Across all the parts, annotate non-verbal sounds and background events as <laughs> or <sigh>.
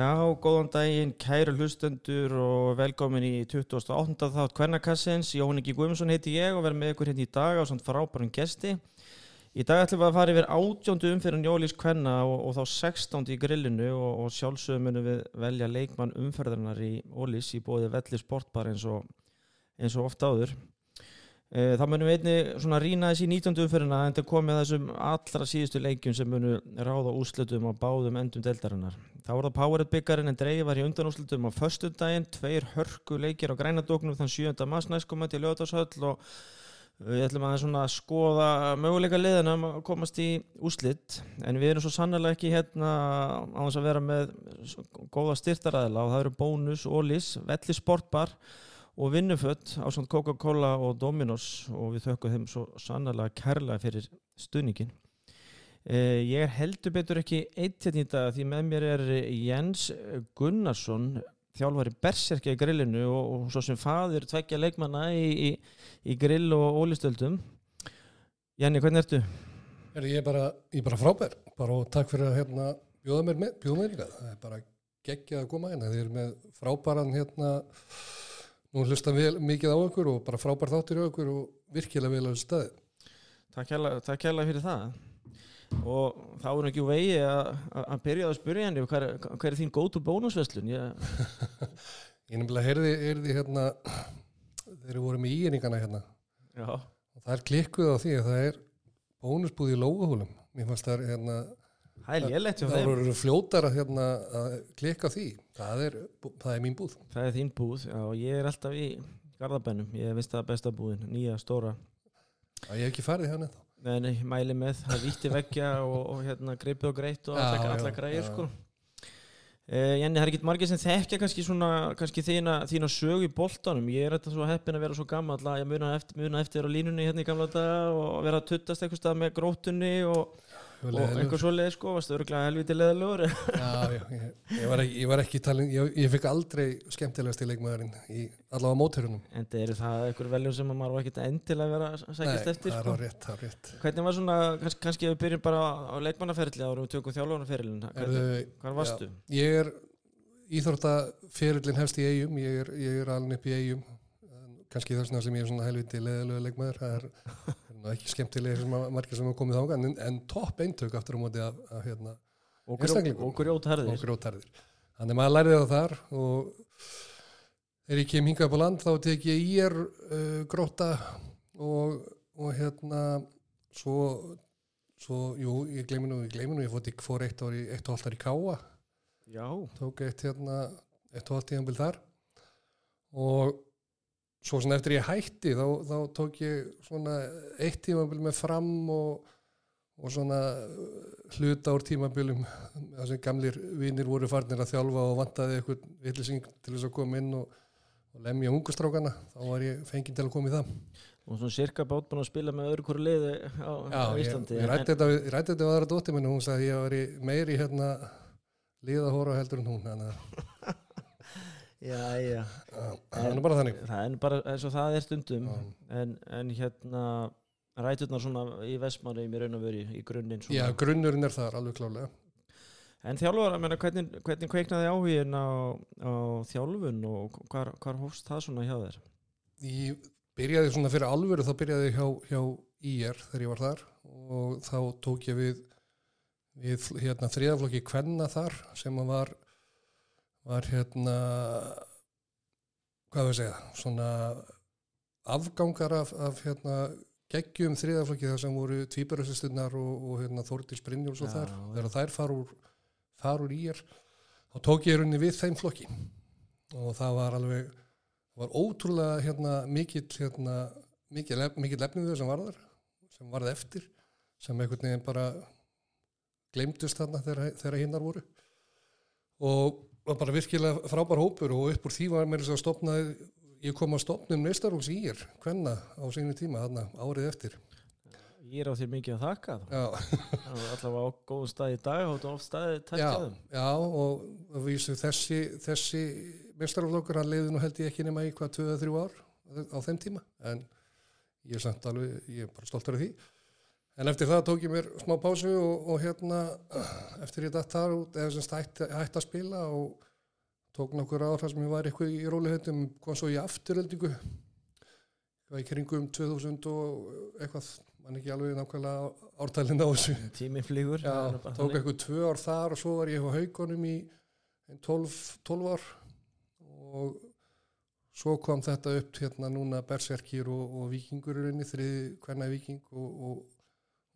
góðan daginn, kæru hlustendur og velkomin í 28. þátt Kvernakassins. Jón Ingi Guðmundsson heiti ég og verð með ykkur hérna í dag á svona frábærum gesti. Í dag ætlum við að fara yfir átjóndu umferðin Jólís Kvenna og, og þá 16. í grillinu og, og sjálfsögum munum við velja leikmann umferðarnar í Ólís í bóði velli sportbar eins og, eins og ofta áður. E, það munum við einni rýna þessi í 19. umferðina en það komið þessum allra síðustu leikjum sem munum ráða úslutum á báðum endum deltarinnar. Það voru það Powerhead byggjarinn en dreigi var í undanúslutum á föstudaginn, tveir hörku leikir á grænadóknum þann 7. mass næstkomandi í Ljóðarshöll og Við ætlum að skoða möguleika liðina að komast í úslitt en við erum svo sannlega ekki hérna á þess að vera með góða styrtaræðila og það eru bónus, ólís, velli sportbar og vinnufött á svona Coca-Cola og Dominos og við þökkum þeim svo sannlega kærlega fyrir stuðningin. Eh, ég er heldur betur ekki eitt hérna í dag því með mér er Jens Gunnarsson þjálfari berserkja í grillinu og, og svo sem faður tveggja leikmanna í, í, í grill og ólistöldum Jenny, hvernig ertu? Er ég er bara, ég er bara frábær bara og takk fyrir að hérna, bjóða mér með, bjóða mér það er bara geggjað að koma inn þið er með frábæran hérna nú hlustan við mikið á okkur og bara frábær þáttir á okkur og virkilega vel á þessu staði. Takk kærlega fyrir það. Og þá er ekki úr vegi að byrja að spyrja henni hver, hver er þín gótu bónusveslun ég, <laughs> ég nefnilega heyrði, heyrði hérna þeir eru voru með íeiningana hérna. Já. og það er klikkuð á því að það er bónusbúð í lóguhúlum mér fannst það hérna það er lélætt það voru fljótar að, hérna, að klikka því. Það er, það er mín búð. Það er þín búð Já, og ég er alltaf í Garðabænum. Ég veist það besta búðin, nýja stóra. Ég hef ekki farið hérna þá. Nei, nei, mæli með, það víti veggja og, og hérna greipið og greitt og alla græðir sko. Uh, Jenny, það er ekki margir sem þekkja kannski svona, kannski þína, þína sög í boltanum, ég er þetta svo heppin að vera svo gammal að ég muna eftir, muna eftir á línunni hérna í gamla daga og vera að tuttast eitthvað stað með grótunni og og einhver svo leið sko, varstu öruglega helviti leðalögur Já, já, ég, ég, var ekki, ég var ekki talin, ég, ég fikk aldrei skemmtilegast í leikmaðurinn í allavega móturunum En það eru það einhver veljum sem maður var ekki endilega vera að Nei, eftir það sko. er rétt, það er rétt. Hvernig var svona, kannski, kannski við byrjum bara á leikmannaferðli árum við tökum þjálfarnaferðlin Hvað varstu? Já, ég er íþórtaferðlin hefst í eigum ég er, er alveg upp í eigum kannski þess vegna sem ég er svona helviti leðalögu leikmaður það er ekki skemmtilega sem margir sem hafa komið þága en, en topp eintök aftur á móti af, af hérna og grjótharðir. Og grjótharðir. Þannig maður læriði það þar og þegar ég kem hingað á land þá tek ég í er uh, gróta og, og hérna svo, svo jú, ég gleymi nú, ég gleymi nú ég ár í, eitt og halvt ár í Káa. Já. Tók eitt hérna eitt og halvt tíðanbíl þar. Og svo svona eftir ég hætti þá, þá tók ég svona eitt tímabil með fram og, og svona hluta úr tímabilum þar sem gamlir vinnir voru farnir að þjálfa og vantaði eitthvað villising til þess að koma inn og, og lemja hungustrákana þá var ég fenginn til að koma í það. Og svona cirka bát búin að spila með öðru hverju liði á, Já, á Íslandi. ég, ég rætti þetta, við- aðra dóttir minni hún sagði að ég var meiri hérna liðahóra heldur en hún þannig að já, já. það er nú bara þannig það er bara eins og það er stundum en, en hérna ræturnar svona í Vestmanni í raun og veri í grunninn svona. Já, grunnurinn er þar alveg klálega En þjálfur, ég meina, hvernig, hvernig kveiknaði áhugin á, á þjálfun og hvar, hvar hófst það svona hjá þér? Ég byrjaði svona fyrir alvöru þá byrjaði ég hjá, hjá IR þegar ég var þar og þá tók ég við, við hérna, þriðaflokki Kvenna þar sem var, var hérna hvað við segja svona afgangar af, af hérna geggjum þriðaflokki þar sem voru tvíbarastustunnar og, og hérna, Þórdís Brynjóls og þar þegar þær far úr, far úr IR þá tók ég runni við þeim flokki. Og það var alveg var ótrúlega hérna mikill hérna, mikill, mikill efnið sem var þar sem varð eftir sem einhvern veginn bara gleymdust þarna þegar hinnar voru. Og var bara virkilega frábær hópur og upp úr því var mér að stopnaði ég kom að stopnum neistarúks í ír hvenna á sínu tíma þarna árið eftir. Ég er á þér mikið að þakka <laughs> allavega á góðum stað í dag og þú oft staðið já, tækjaðum. já og vísu þessi, þessi meistaraflokkur hann leiði nú held ég ekki nema í hvað 2-3 ár á þeim tíma en ég er samt alveg, ég er bara stoltur af því en eftir það tók ég mér smá pásu og, og hérna <clears throat> eftir ég datt þar út eða semst hætti hætt að spila og, tók nokkur ár þar sem ég var eitthvað í rólihöndum kom svo í afturöldingu eitthvað í kringum 2000 og eitthvað mann ekki alveg nákvæmlega ártælinn á þessu. <laughs> Tíminn flýgur. Já, tók eitthvað tvö ár þar og svo var ég á haugunum í 12, 12 ár. Og svo kom þetta upp hérna núna berserkir og, og vikingur í rauninni, þriði hvernig viking og, og,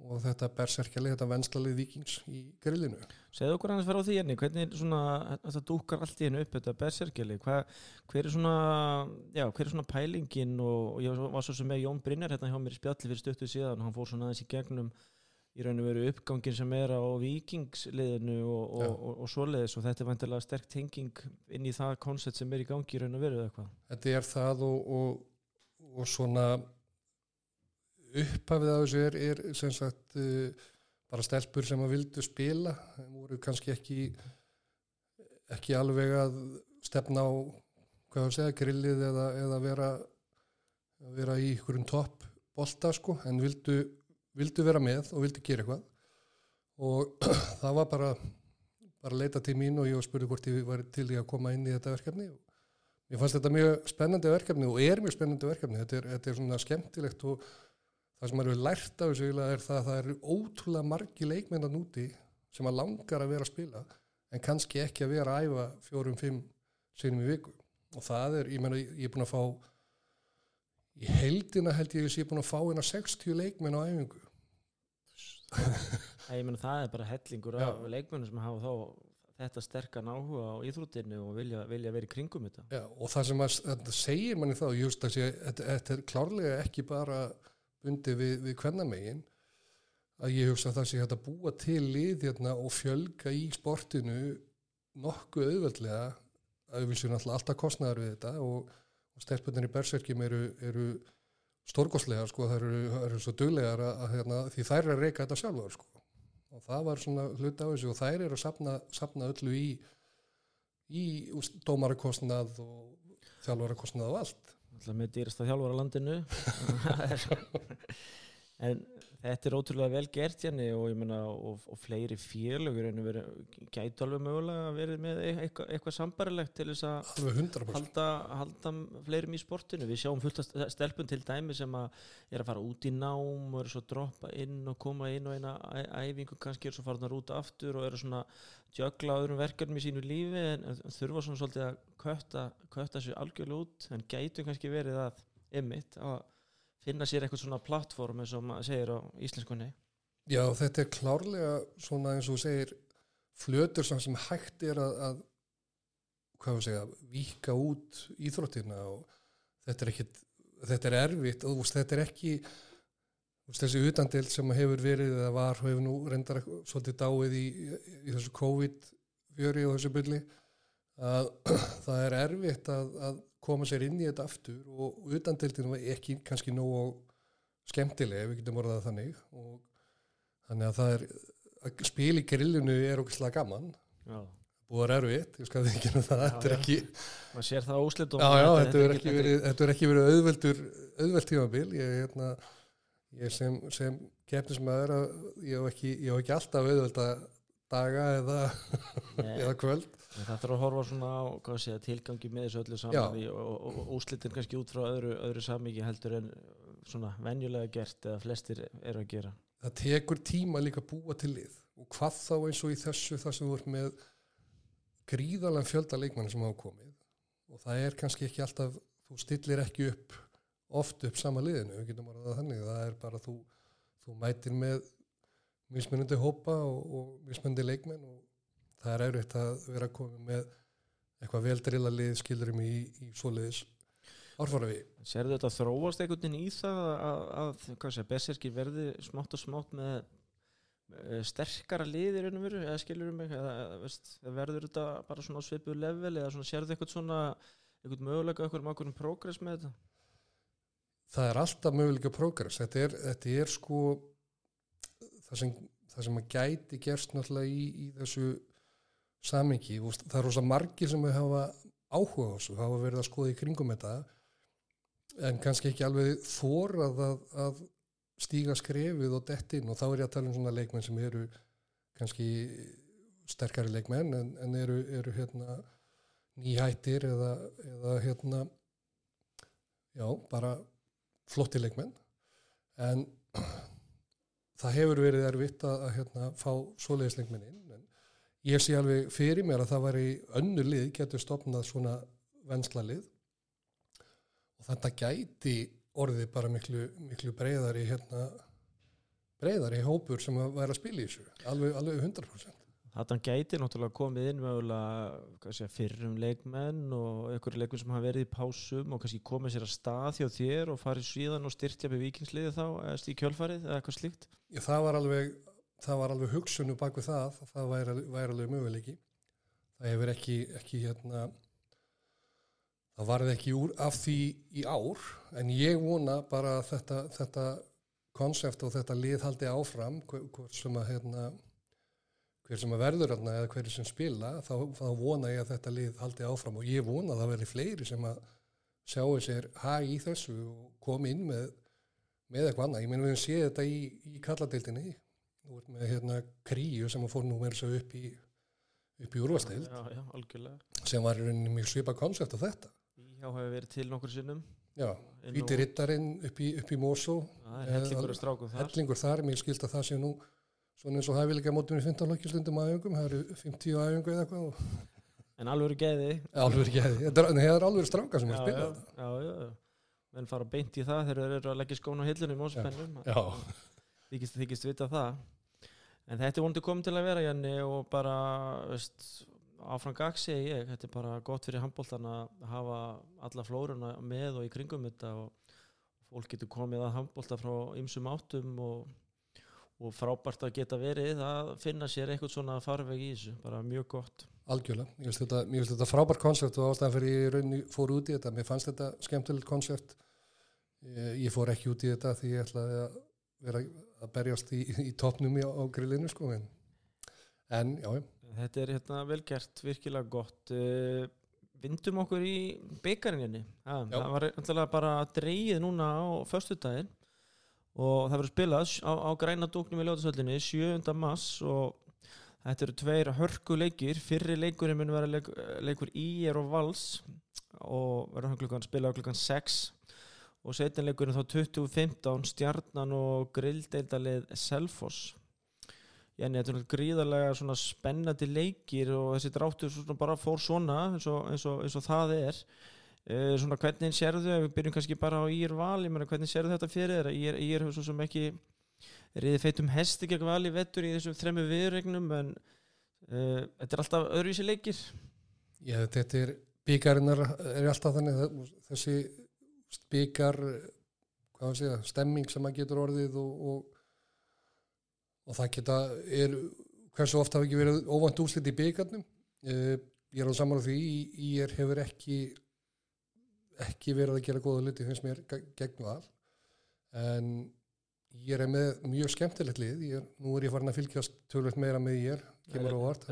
og þetta berserkjalið, þetta venslalið vikings í grillinu. Segðu okkur annars vera á því enni, hvernig svona, þetta dúkar allt í hennu upp þetta berserkjali, hver er svona já, hver er svona pælingin og ég var svo sem með Jón Brynjar hérna hjá mér í spjalli fyrir stöttu síðan og hann fór svona aðeins í gegnum í raun og veru uppgangin sem er á vikingsliðinu og, og, og, og svoleiðis og þetta er vantilega sterk tenging inn í það koncept sem er í gangi í raun og veru eða eitthvað. Þetta er það og svona upphafið af þessu er, er sem sagt uh, bara stelpur sem að vildu spila. Það voru kannski ekki ekki alveg að stefna á hvað það segja, grillið eða, eða vera, vera í einhverjum topp bolta sko, en vildu, vildu vera með og vildu gera eitthvað. Og <clears throat> það var bara bara að leita til mín og ég spurði hvort ég var til í að koma inn í þetta verkefni. Og ég fannst þetta mjög spennandi verkefni og er mjög spennandi verkefni, þetta er, þetta er svona skemmtilegt og það sem maður hefur lært af þessu er það að það eru ótrúlega margi leikmennar núti sem að langar að vera að spila en kannski ekki að vera að æfa fjórum, fimm sinum í viku. Og það er, ég menna, ég er búin að fá í heldina held ég að ég er búin að fá eina 60 leikmenn á æfingu. Það, ég menna, það er bara hellingur af leikmennum sem hafa þá þetta sterkan áhuga á íþróttinu og vilja, vilja verið kringum þetta. Já, og það sem að, að segir manni þá, just að þetta er klárlega ekki bara bundi við, við hvernamegin að ég hugsa að það sé hægt að búa til lið hérna og fjölga í sportinu nokkuð auðveldlega að við séum alltaf kostnæðar við þetta og, og stelpunir í berserkjum eru, eru stórgóðslegar sko, það eru, eru svo duglegar að, að, hérna, því þær er að reyka þetta sjálfur sko. og það var svona hlut á þessu og þær eru að sapna, sapna öllu í í dómarakostnað og þjálfarakostnað og allt með dýrasta þjálfur á landinu <laughs> <laughs> <laughs> en þetta er ótrúlega vel gert hérna og ég menna og, og fleiri félögur en gætu alveg mögulega að vera með eitthvað, eitthvað sambarilegt til þess að halda, halda fleirum í sportinu. Við sjáum fullt að stelpun til dæmi sem að er að fara út í nám og eru svo að droppa inn og koma inn og eina æfingu kannski er svo farnar út aftur og eru svona jökla öðrum verkefnum í sínu lífi en þurfa svona svolítið að kötta, kötta sér algjörlega út en gætu kannski verið að ymmit að finna sér eitthvað svona plattform eins og maður segir á íslenskunni. Já, þetta er klárlega svona eins og segir flötur sem hægt er að, að hvað við segja, vika út íþróttina og þetta er ekkit þetta er erfitt og þetta er ekki þessi utandil sem hefur verið eða var hefur nú reyndar svolítið dáið í, í þessu COVID-fjöri og þessu byrli að <clears throat> það er erfitt að, að koma sér inn í þetta aftur og utandildin var ekki kannski nógu skemmtileg, við getum orðað þannig. Og þannig að það er að spila í grillinu er okkur gaman. Já. búið að erfitt, ég skal ekki um það þetta er ekki já, já, þetta er ekki verið, ekki verið auðveldur auðveld tímabil. Ég, hérna, ég sem, sem keppnismæður ég hef ekki, ekki alltaf auðvelda daga eða, eða kvöld. En það þarf að horfa svona á sé, tilgangi með þessu öllu saman í, og, úslitin kannski út frá öðru, öðru samíki heldur en svona venjulega gert eða flestir eru að gera. Það tekur tíma líka búa til lið. Og hvað þá eins og í þessu þar sem þú ert með gríðalega fjölda leikmann sem hafa komið. Og það er kannski ekki alltaf, þú stillir ekki upp oft upp sama liðinu, við getum orðað þannig, það er bara þú, þú mætir með mismunandi hópa og, og mismunandi leikmenn og það er auðvitað að vera að koma með eitthvað veldrila lið skilurum í, í svoleiðis árfara við. Serðu þetta þróast einhvern veginn í það að, að, að Besserkir verði smátt og smátt með sterkara liðir ennum veru, eða skilurum eða verður þetta bara svona svipuð level eða svona, serðu eitthvað svona eitthvað mögulega eitthvað um okkur progress með þetta? Það er alltaf mögulega progress, þetta er, þetta er sko það sem, það sem að gæti gerst náttúrulega í, í þessu samingi, það er rosa margir sem hafa áhuga á þessu, hafa verið að skoða í kringum þetta en kannski ekki alveg þórað að, að stíga skrefið og dettin og þá er ég að tala um svona leikmenn sem eru kannski sterkari leikmenn en, en eru, eru hérna nýhættir eða, eða hérna já, bara flotti leikmenn. En það hefur verið erfitt að, hérna, fá svoleiðis leikmenn inn en ég sé alveg fyrir mér að það var í önnu lið getur stopnað svona vensla lið. Og þetta gæti orðið bara miklu, miklu breyðari hérna breyðari hópur sem að væri að spila í þessu alveg, alveg 100% Þetta gæti náttúrulega komið inn mögulega fyrrum leikmenn og einhverju leikmenn sem hafa verið í pásum og kannski komið sér að stað hjá þér og farið síðan og styrtja með vikingsliði þá stíð kjölfarið eða eitthvað slíkt? Já, það var alveg, alveg hugsunum bak við það, það væri, væri alveg möguleiki. Það hefur ekki, ekki hérna það varði ekki úr af því í ár en ég vona bara að þetta konsept og þetta lið haldi áfram hvort sem að hérna hver sem að verður hérna eða hverju sem spila þá, þá vona ég að þetta lið haldi áfram og ég vona að það verði fleiri sem að sjáu sér hæg í þessu og komi inn með, með eitthvað annað. Ég meina við hefum séð þetta í, í kalladeildinni með hérna kríu sem að fór nú verið svo upp í í úrvasteild sem var mjög svipa koncept af þetta. Já, hefur verið til nokkur sinnum. Já, Víti Rittarinn upp í, í Mósó. Það er hellingur að strákum þar. Hellingur þar, mér skilt að það sé nú svona eins og hæfilega mótum í 15 lokkjastundum aðjöngum, það eru 50 aðjöngu eða eitthvað. En alveg geði. Alveg geði, það er alveg stranga sem er að spila þetta. Já, já, já, menn fara beint í það þegar þeir eru að leggja skónu á hillunum í móspennum. Já. Þykist, þykist vita það. En þetta er vonandi komið til að vera, Janni, og bara, veist, áfram gag segi ég, þetta er bara gott fyrir handbóltan að hafa alla flórunna með og í kringum þetta og fólk getur komið að handbólta frá ymsum áttum og og frábært að geta verið að finna sér eitthvað svona farveg í þessu, bara mjög gott. Algjörlega, mér finnst þetta, þetta frábært koncept og ástæðan fyrir ég rauninni fór út í þetta mér fannst þetta skemmtilegt koncept. Ég, ég fór ekki út í þetta því ég ætlaði að vera að berjast í, í topnum á, grillinu sko en, en já Þetta er hérna velgert, virkilega gott. Uh, vindum okkur í byggarinninni það var alltaf bara dreyið núna á förstu daginn og það verður spilað á, á græna dúknum í ljóðasöllinni 7. mass og þetta eru tveir hörku leikir fyrri leikurinn mun vera leik, leikur Íer og Vals og verður klukkan spilað klukkan 6 og setin leikurinn þá 2015 Stjarnan og grilldeildalið Selfoss. Jenny, þetta er gríðarlega spennandi leikir og þessi dráttur bara fór svona eins og, eins og, eins og það er Uh, svona hvernig sérðu þau, við byrjum kannski bara á Ír val, ég meina hvernig sérðu þetta fyrir þér? Ír, Ír hefur svo sem ekki reyði feitum hesti gegn vali vettur í þessum þremmu viðregnum en uh, þetta er alltaf öðruvísi leikir. Já þetta er byggarinnar er alltaf þannig þessi byggar segja, stemming sem að getur orðið og, og, og það geta er, hversu ofta hafa ekki verið óvand úslit í byggarnum uh, ég er á saman á því Ír hefur ekki ekki verið að gera góða luti finnst mér gegn val en ég er með mjög skemmtilegt lið. Er, nú er ég farin að fylgjast tölvöld meira með ég kemur á vart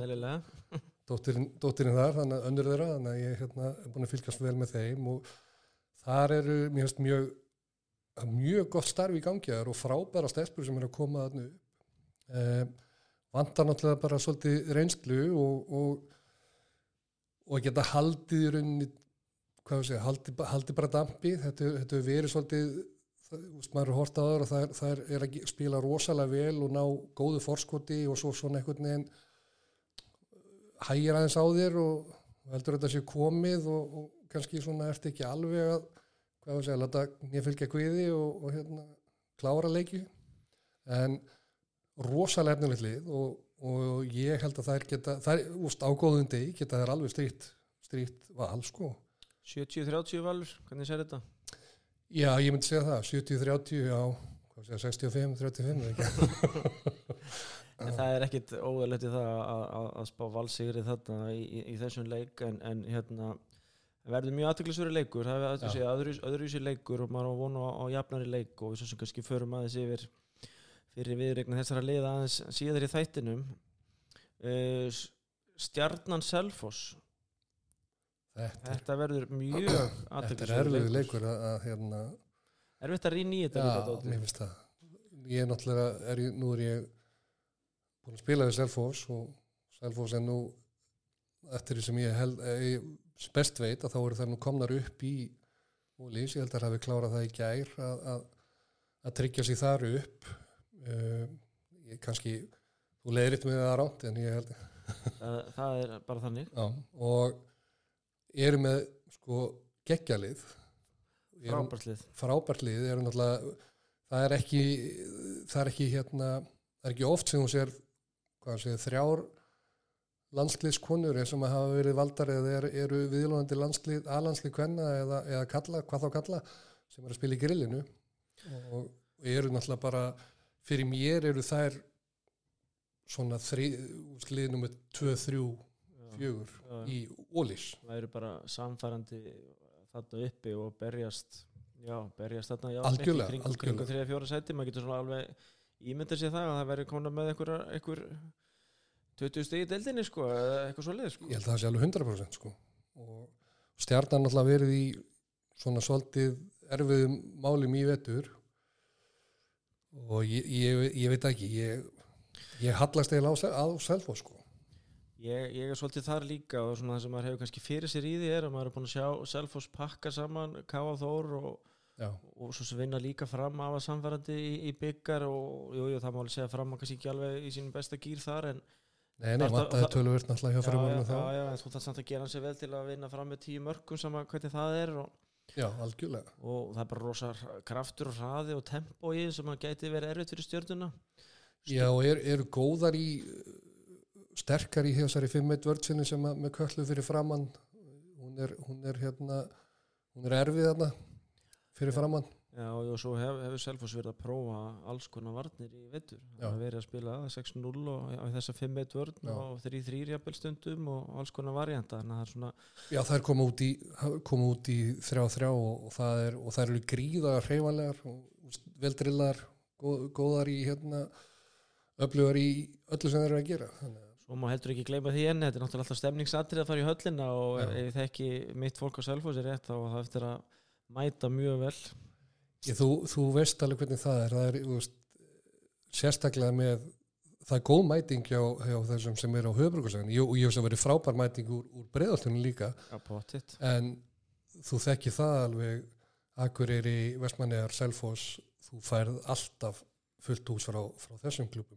dóttirinn, þar, þannig að öndur þeirra þannig að ég hérna, er búin að fylgjast vel með þeim og þar eru finnst mjög mjög gott starf í gangiðar og frábæra stelpur sem er að koma að nú eh, vantar náttúrulega bara svolítið reynslu og, og, og geta haldið í rauninni hvað við segja, haldi, haldi bara dampi. Þetta hefur verið svolítið það, maður er hort aður og það er, það er að spila rosalega vel og ná góðu forskoti og svo svona einhvern veginn hægir aðeins á þér og heldur þetta sé komið og, og kannski svona ert ekki alveg að hvað við segja, leta nýja fylgja kviði og, og hérna klára leiki en rosalega efnilegt lið og, og ég held að það er geta, það er úst ágóðundi, geta það er alveg strýtt strýtt val sko 70-30 valur, hvernig sér þetta? Já, ég myndi segja það 70-30, já 65-35 <laughs> En það er ekkit óðurlegt í það að spá valsigri þarna í, í, í þessum leik en, en hérna verður mjög aðtöklusveri leikur það er öðru, öðruvísi leikur og maður á vonu á, á jafnari leik og við svo sem kannski förum aðeins yfir fyrir viðregna þessara leiða aðeins síðar í þættinum. Uh, Stjarnan Selfoss Þetta, þetta verður mjög Þetta er erfiður leikur. að, að hérna Erfitt að rýna í þetta Já, mér finnst það. Ég er náttúrulega, er, nú er ég búin að spila við Selfos og Selfos er nú eftir því sem ég held ég best veit að þá eru þær nú komnar upp í Ólís, ég held að það hafi klárað það í gær að, að, að tryggja sig þar upp. Uh, ég, kannski þú leiðir eitt með það ránt en ég held það, það er bara þannig. Já, og eru með sko geggjalið Eru- frábærslið frábært lið. eru náttúrulega það er ekki það er ekki hérna það er ekki oft sem hún sér hvað sér þrjár landsliðskonur eins og maður hafa verið valdar eða er, eru viðlóðandi landslið aðlandslið kvenna eða, eða kalla, hvað þá kalla sem er að spila í grillinu. Og, eru náttúrulega bara fyrir mér eru þær svona þri, slið nummer 2, 3, 4 í ólís það eru bara samfærandi þarna uppi og berjast já, berjast þarna já, Algjörlega, kring, algjörlega. kring 3-4 seti maður getur svona alveg ímynda sér það að það verður komin með einhver, einhver 20 stegi í deildinni sko, eða eitthvað svo leið sko. ég held að það sé alveg 100% sko. og stjarnan alltaf verið í svona svolítið erfiðum málum í vetur og ég, ég, ég veit ekki ég, ég hallast eiginlega á, á Selfoss sko. Ég, ég er svolítið þar líka og svona það sem maður hefur kannski fyrir sér í því er að maður er búin að sjá Selfoss pakka saman Káa Þór og, Já, og svo sem vinna líka fram af að samfærandi í, í byggar og jú, jú, það má alveg segja fram að kannski ekki alveg í sínum besta gýr þar en nei, nei, það- það- töluvert náttúrulega hjá já, já, fyrirmörnum þá. já, já, en þú þarf samt að gera hann sér vel til að vinna fram með tíu mörgum sama hvernig það er og, Já, algjörlega. og það er bara rosa kraftur og hraði og tempo í sem að gæti verið erfitt fyrir stjörnuna. Já, og er, í sterkar í þessari 5-1 vörðsynni sem að, með köllu fyrir framann hún er, hún er hérna hún er erfið þarna fyrir framann Já, og svo hef, hefur Selfoss verið að prófa alls konar varnir í vettur. Það hefur verið að spila 6-0 og á þessa 5-1 vörn Já. og 3-3 jafnvel stundum og alls konar er svona, Já, það er koma út í, koma út í þrjá þrjá og, og, það er, og það eru gríða hreyfanlegar og veldrillar, góð, góðar í hérna, öflugar í öllu sem þeir eru að gera. Þannig, að- svo má heldur ekki gleyma því enni. Þetta er náttúrulega alltaf stemningsatrið að fara í höllina og Já. ef ég þekki mitt fólk á er rétt þá það eftir að mæta mjög vel. ég, þú, þú veist alveg hvernig það er. Það er veist, sérstaklega með, það er góð mæting hjá, hjá þessum sem eru á höfbrukarsæðinu. Og ég veist að verið frábær mæting úr, úr breiðaltunum líka, Já, en þú þekki það alveg, Akureyri, Vestmannegar, Selfoss, þú færð alltaf fullt hús frá, frá þessum klubum.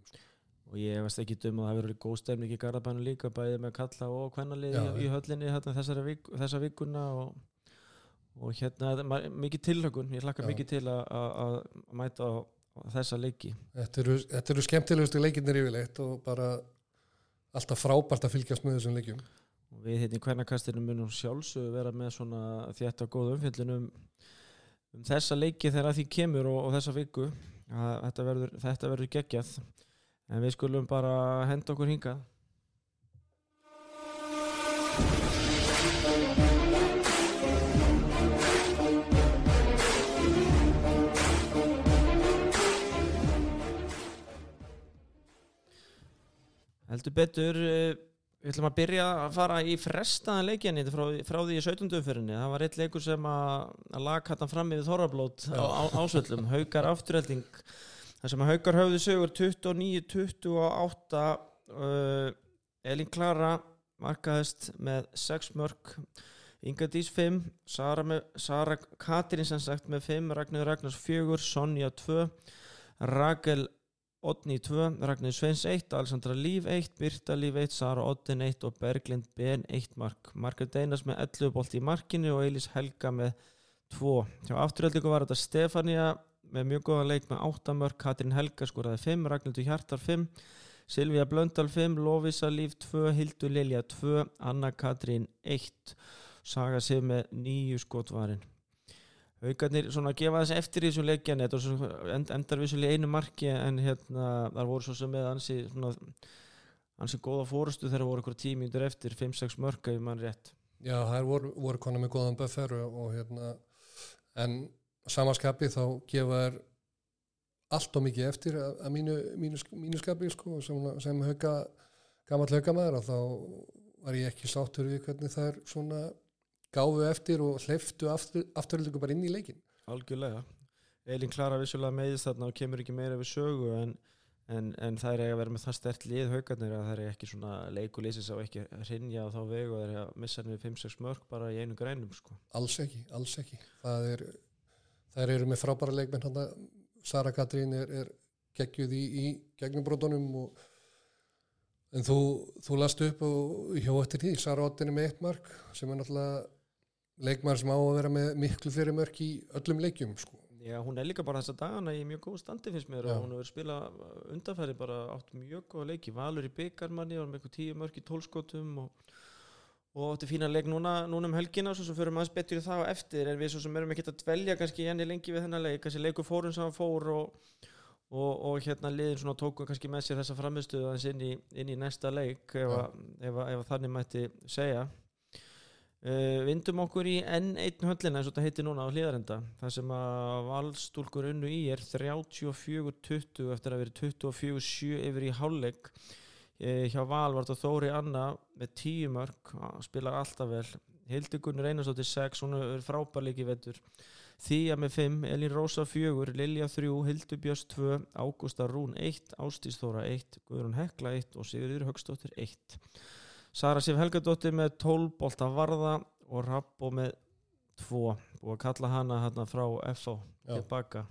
Og ég veist ekki dum að það verður góð stemning í Garabænu líka bæði með kalla og kvennalið í, í höllinni hérna, þessari vik, þessa vikuna og, og hérna mikið tilhögun, ég hlakka mikið til að- mæta á, á þessa leiki. Þetta eru, þetta eru skemmtilegustu leikirnir yfirleitt og bara alltaf frábært að fylgjast með þessum leikjum. Og við hérna í hvernakastinu munum sjálfsög vera með svona þétt og góð umfjöllun um, um þessa leiki þegar að því kemur og, og þessa viku. Að, þetta, verður, þetta verður geggjað. En við skulum bara henda okkur hingað. Heldur betur, eh, við ætlum að byrja að fara í frestaðan leikjani frá, frá því í 17. umfyrinni. Það var eitt leikur sem að, að lag hattan fram yfir Þorrablót á, ásvöllum, haukar afturhelding. Það sem að haukar höfðu sögur 29-28, uh, Elín Klara markaðist með 6 mörg, Inga Dís 5, Sara, með, Sara Katrin sem sagt með 5, Ragnar Ragnars 4, Sonja 2, Rakel Odni 2, Ragnar Sveins 1, Alexandra Líf 1, Birta Líf 1, Sara Oddin 1 og Berglind Ben 1 mark. Margrét Einars með 11 bolt í markinu og Eilís Helga með 2. Hjá afturöldingu var þetta Stefania með mjög góða leik með 8 mörg, Katrin Helga skoraði 5, Ragnhildur Hjartar 5, Silvía Blöndal 5, Lovisa Líf 2, Hildur Lilja 2, Anna Katrín 1, Saga sig með 9 skotvarin. Haukarnir svona gefa þessi eftir í þessum leikjan þetta end, endar vissulega einu marki en hérna þar voru svo sem með ansi svona ansi góða fórustu þegar voru ykkur tímíndur eftir 5-6 mörka ef mann rétt Já, það voru, voru konar með góðan buffer og hérna, en samanskapi þá gefa þær allt og mikið eftir að, að mínu, mínu, mínu skapi sko, sem, sem hauka, gamall haukamæður og þá var ég ekki sáttur við hvernig þær svona gáfu eftir og hleyftu aftur, afturöldingu bara inn í leikin. algjörlega Elín Klara vissulega meiðist þarna og kemur ekki meira við sögu en, en, en það er að vera með það stert lið haugarnir að það er ekki svona leikulísis á ekki hrinja á þá veg og það er að missa henni 5-6 mörg bara í einu grænum sko. alls ekki, alls ekki það er, þær eru með frábæra leikmenn hann Sara Katrín er, er geggjuð í, í gegnumbrotunum og en þú, þú last upp og hjá eftir því, Sara Ottin er með eitt mark sem er náttúrulega leikmar sem á að vera með miklu fyrir mörk í öllum leikjum sko. Já, hún er líka bara þessa dagana í mjög góð standi finnst mér Já. og hún hefur spilað undanfæri bara átt mjög góða leiki, valur í byggarmanni og með eitthvað tíu mörg í tólskotum og, og átti fína leik núna, núna um helgina svo sem fyrir maður betur í það á eftir en við svo sem erum ekki að dvelja kannski enni lengi við þennan leik, þessi leiku fórum sem hann fór og, og, og hérna liðin svona tóku kannski með sér þessa framistuðu aðeins inn í, inn í næsta leik ef, að, ef, ef að þannig mætti segja. Uh, vindum okkur í N1 höllina eins og þetta heitir núna á hlýðarenda þar sem að valstúlkur unnu í er 34-20 eftir að vera 24-7 yfir í hálfleik hjá val var þetta Þóri Anna með 10 mörg spilar alltaf vel. Hildegunur Einarsdóttir 6 hún er frábær í vettur Þýja með 5, Elín Rósa 4 Lilja 3, Hildubjörns 2 Ágústa Rún 1, Ástís Þóra 1 Guðrún Hekla 1 og Sigurður Högstóttir 1 Sara Sif Helgadóttir með 12 bolta varða og Rappo með 2 og að kalla hana hérna frá FO tilbaka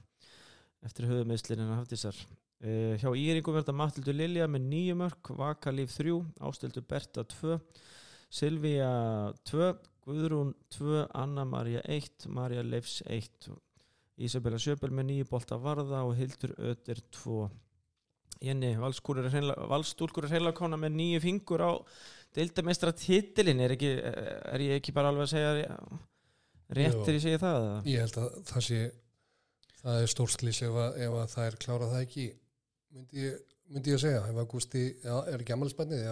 eftir höfumeislinina Hafdísar uh, hjá Íringum verða Matildur Lilja með 9 mörg Vaka Líf 3, Ástildur Berta 2 Silvía 2 Guðrún 2, Anna Maria 1 Maria Leifs 1 Ísabella Sjöbel með 9 bolta varða og Hildur Ötter 2 Jenny, valstúlkur er heila kona með nýju fingur á deildamestra titilin er, er ég ekki bara alveg að segja rétt Jú. þegar ég segi það ég held að það sé það er stórslýs ef, ef að það er klárað það ekki myndi ég, myndi ég að segja ef að Gústi, já, er ekki Afmælisbarnið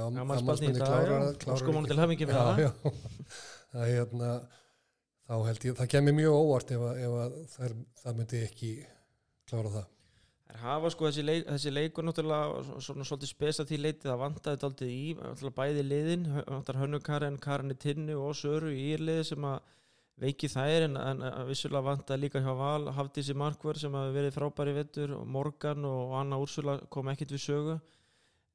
í dag, já. Óskum honum til hamingju með það. já. <laughs> það er hérna þá held ég, það kemur mjög óvart ef að, ef að það, er, það myndi ekki klára það Það hafa sko þessi, leik, þessi leikur náttúrulega svo- svona svolítið spesa því leitið að vantaði daldið í náttúrulega bæði liðin, vantar Hönnu Karen, Karinni Tinnu og Söru í írliði sem að veiki þær en, en að vissulega vantaði líka hjá Val Hafdísi Markver sem hafi verið frábæri vettur og Morgan og Anna Úrsula kom ekkit við sögu.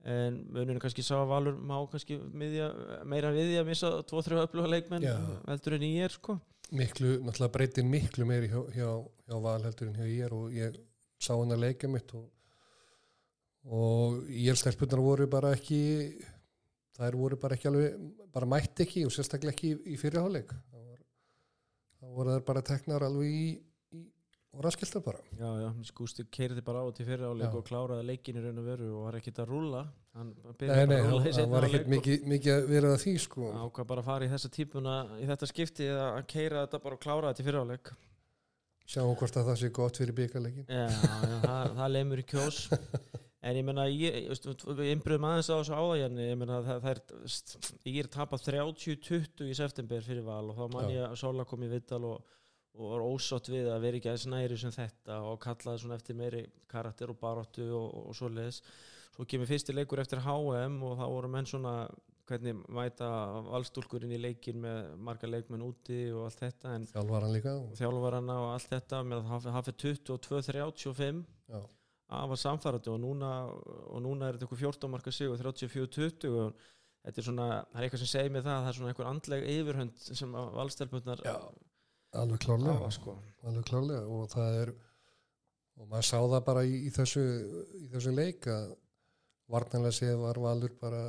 En muninu kannski sá að Valur má kannski miðja, meira við því að missa 2-3 öfluga leikmenn heldur en í er sko. Miklu, náttúrulega breytir miklu meiri hjá, hjá, hjá Val heldur en hjá ég og ég sá hann að leika mitt og, og ég stelpunar voru bara ekki þær voru bara ekki alveg bara mætti ekki og sérstaklega ekki í, í fyrirháleik voru þær bara teknar alveg í, í og raskiltar bara. Já, já, Skústi keirði bara á til fyrir áleik Já. og kláraði leikin í raun og veru og var ekkit að hann nei, nei, það, var og- mikið, mikið að vera að því sko. Ákvað bara að fara í þessa típuna í þetta skipti að keira þetta bara og klára þetta í fyriráleik. Sjáum hvort að það sé gott fyrir byggarleikin já, já, það, það leimur í kjós <laughs> en ég menna ég, innbröðum aðeins á þessu áðajarni ég menna það, er ég er tapað 30-20 í september fyrir val og þá man ég að Sola kom í vittal og, og var ósátt við að vera ekki aðeins næri sem þetta og kallaði svona eftir meiri karakter og baróttu og, og, og svoleiðis. Svo kemur fyrsti leikur eftir HM og þá voru menn svona hvernig mæta valstúlkurinn í leikin með marga leikmenn úti og allt þetta hann líka. og, þjálfarana og allt þetta með að hafa 22-35 já, af að samfærandi og núna, og núna er þetta eitthvað 14 marka sigur 34-20 og þetta er svona, það er eitthvað sem segir mig það að það er svona einhver andleg yfirhönd sem Já, alveg klárlega. sko. alveg klárlega. Og það er og maður sá það bara í, í þessu í þessu leik að varnanlega séð var Valur bara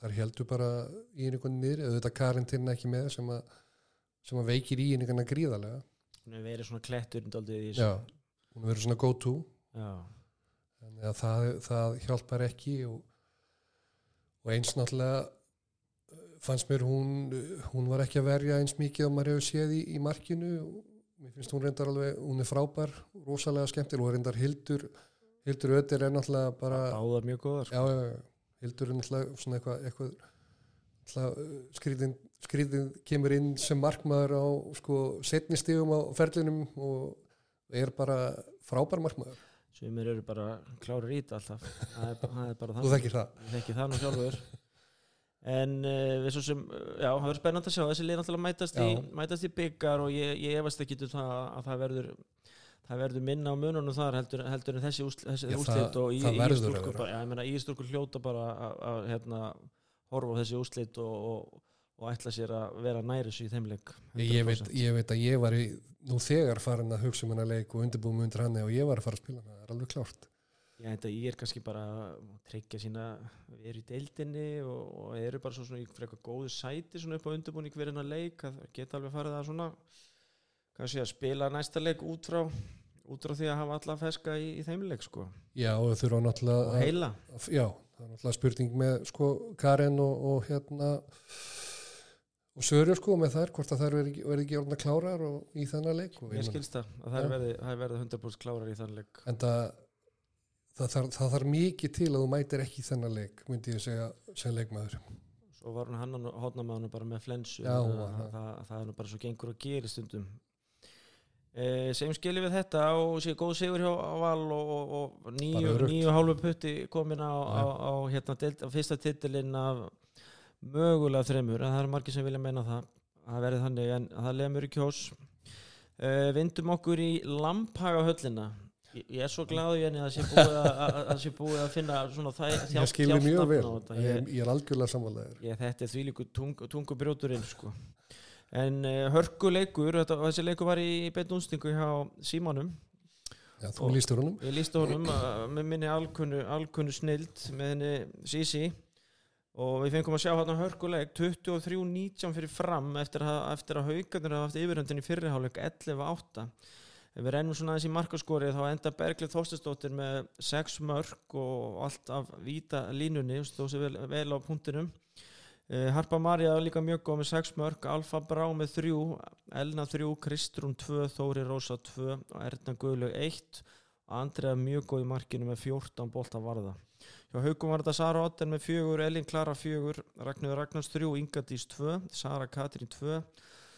þar heldur bara í einhvern niður auðvitað Karin Tinna ekki með sem að, sem að veikir í einhvern gríðarlega. Hún hefur verið svona klettur hún verður svona go to. Þannig að það, það hjálpar ekki og, og eins náttúrulega eh, fannst mér hún hún var ekki að verja eins mikið og maður hefur séð í, í markinu. Og mér finnst hún reyndar alveg, hún er frábær rosalega skemmtil og reyndar Hildur Hildur Ötter er náttúrulega bara báðar mjög góðar sko. já, Hildur er náttúrulega svona eitthvað, eitthvað uh, skrýðin, skrýðin kemur inn sem markmaður á sko setni stigum á ferlinum og er bara frábær markmaður sumir eru bara klárir í þetta alltaf. Það er, það er bara þú það þekkir það. Ég þekki það nú sjálfur. En uh, við svo sem já, það verður spennandi að sjá. Þessi lið náttúrulega mætast í, Já. mætast í byggar og ég, ég efast ekki um það að það verður það verður minna á mununum þar heldur, heldur en þessi, úslit og í, ístúrkur hljóta bara að, að hérna, horfa á þessi úslit og, og, og ætla sér að vera næri svo í þeim leik ég veit, 100%. ég veit að ég var í, nú þegar farin að hugsa um hennar leik og undirbúum undir hann og ég var að fara að spila hann, það er alveg klárt. Ég ég er kannski bara að tryggja sína við erum í deildinni og, og eru bara svo svona í frekar góðu sæti upp á undirbúning fyrir hennar leik að það geta alveg farið að svona kannski að spila næsta leik út frá út frá því að hafa alla feska í, í þeim leik sko. Já og þau þurfa náttúrulega að- já, það er náttúrulega spurning með sko Karen og, og hérna og Sörjur sko með þær hvort að þær verði ekki, verði ekki orðna klárar og, í þennan leik ég skilst það að það er verið 100% klárar í þann leik. En það, það, þarf, það þarf mikið til að þú mætir ekki í þennan leik myndi ég segja sem leikmaður. Svo var hún hann hótnamaðinu bara með flensu. Já, það, það, er nú bara svo gengur að gera stundum. E, Segjum skilji við þetta og sé góð sigur hjá Val og, og, og öruggt. nýju hálfu putti komin á, á, á, hérna, deild, á fyrsta titilinn af mögulega þremur en það eru margir sem vilja meina það að það verði þannig en það lemur í kjós. E, Vindum okkur í Lamphaga höllina Ég ég er svo glaðu í henni að það sé búið að, finna svona það ég skilði mjög vel, ég, Ég, ég er algjörlega samvælaður ég, þetta er því líku tung, tungubrjóturinn sko. en uh, hörkuleikur þetta, þessi leikur var í beint únstingu hjá Símanum já, þú lístur honum. Ég lísti honum uh, með minni alkunnu snild með henni Sisi og við fengum að sjá hann hörkuleik 23-19 fyrir fram eftir að, eftir að haugarnir hafa haft yfirhundin í fyrriháleik 11-8 ef við rennum svona aðeins í markaskorið þá enda Berglið Þorstesdóttir með 6 mörg og allt af víta línunni, stóð sér vel, vel á punktinum. Uh, Harpa Maria líka mjög góð með 6 mörg, Alfa Brá með 3 Elna 3, Kristrún 2 Þóri Rósa 2 og Erna Guðlaug 1 og Andrea mjög góð í markinu með 14 bolta varða hjá Haugum var þetta Sara Otten með 4 Elin Klara 4, Ragnarður Ragnars 3 Ingadís 2, Sara Katrín 2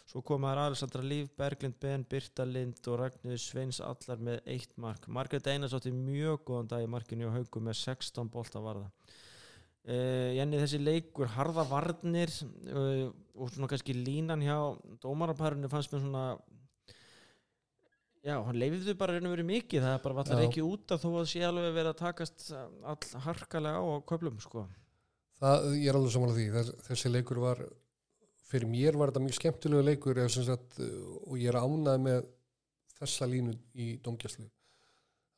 svo komaður Alessandra Líf, Berglind Ben, Birta Lind og Ragnarður Sveins allar með 1 mark. Margrét Einars átti mjög góðan dag í markinu hjá Haugum með 16 bolta varða Uh, Jenny þessi leikur harða varnir uh, og svona kannski línan hjá dómaraparinu fannst mér svona já, hann leiðið bara reynum verið mikið, það bara vallar ekki út að þó að sé alveg verið að takast all harkalega á á köflum sko. það, ég er alveg samanlega því Þess, þessi leikur var fyrir mér var þetta mjög skemmtilegu leikur eða sagt, og ég er ánað með þessa línu í domgjastlu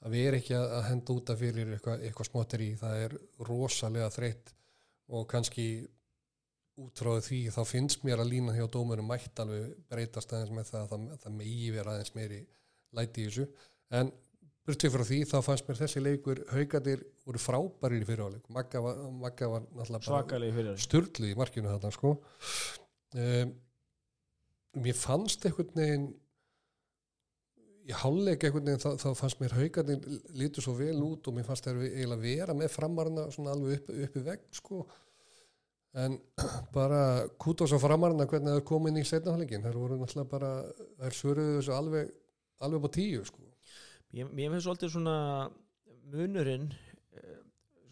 að við erum ekki að að henda útaf fyrir eitthvað, eitthvað smottir í það er rosalega þreytt og kannski út frá því þá finnst mér að lína hjá dómurum mætt alveg breytast aðeins með það að það, það megi vera aðeins meiri læti í þessu. En burtið frá því þá fannst mér þessi leikur haugadir voru frábærir í fyrirháleik Magga var, Magga var náttúrulega sturlu í markinu þarna sko. Um, mér fannst einhvern veginn í hálfleik einhvern veginn þá, þá fannst mér haugarnir lítu svo vel út og mér fannst þeir eiginlega vera með framarna svona alveg upp, upp í vegg sko. En <clears throat> bara kútos á framarna hvernig þeir komu inn í setna hálfleikin þeir voru náttúrulega bara þeir svöruðu þessu alveg alveg upp á tíu sko. Ég, ég finnst svolítið svona munurinn eh,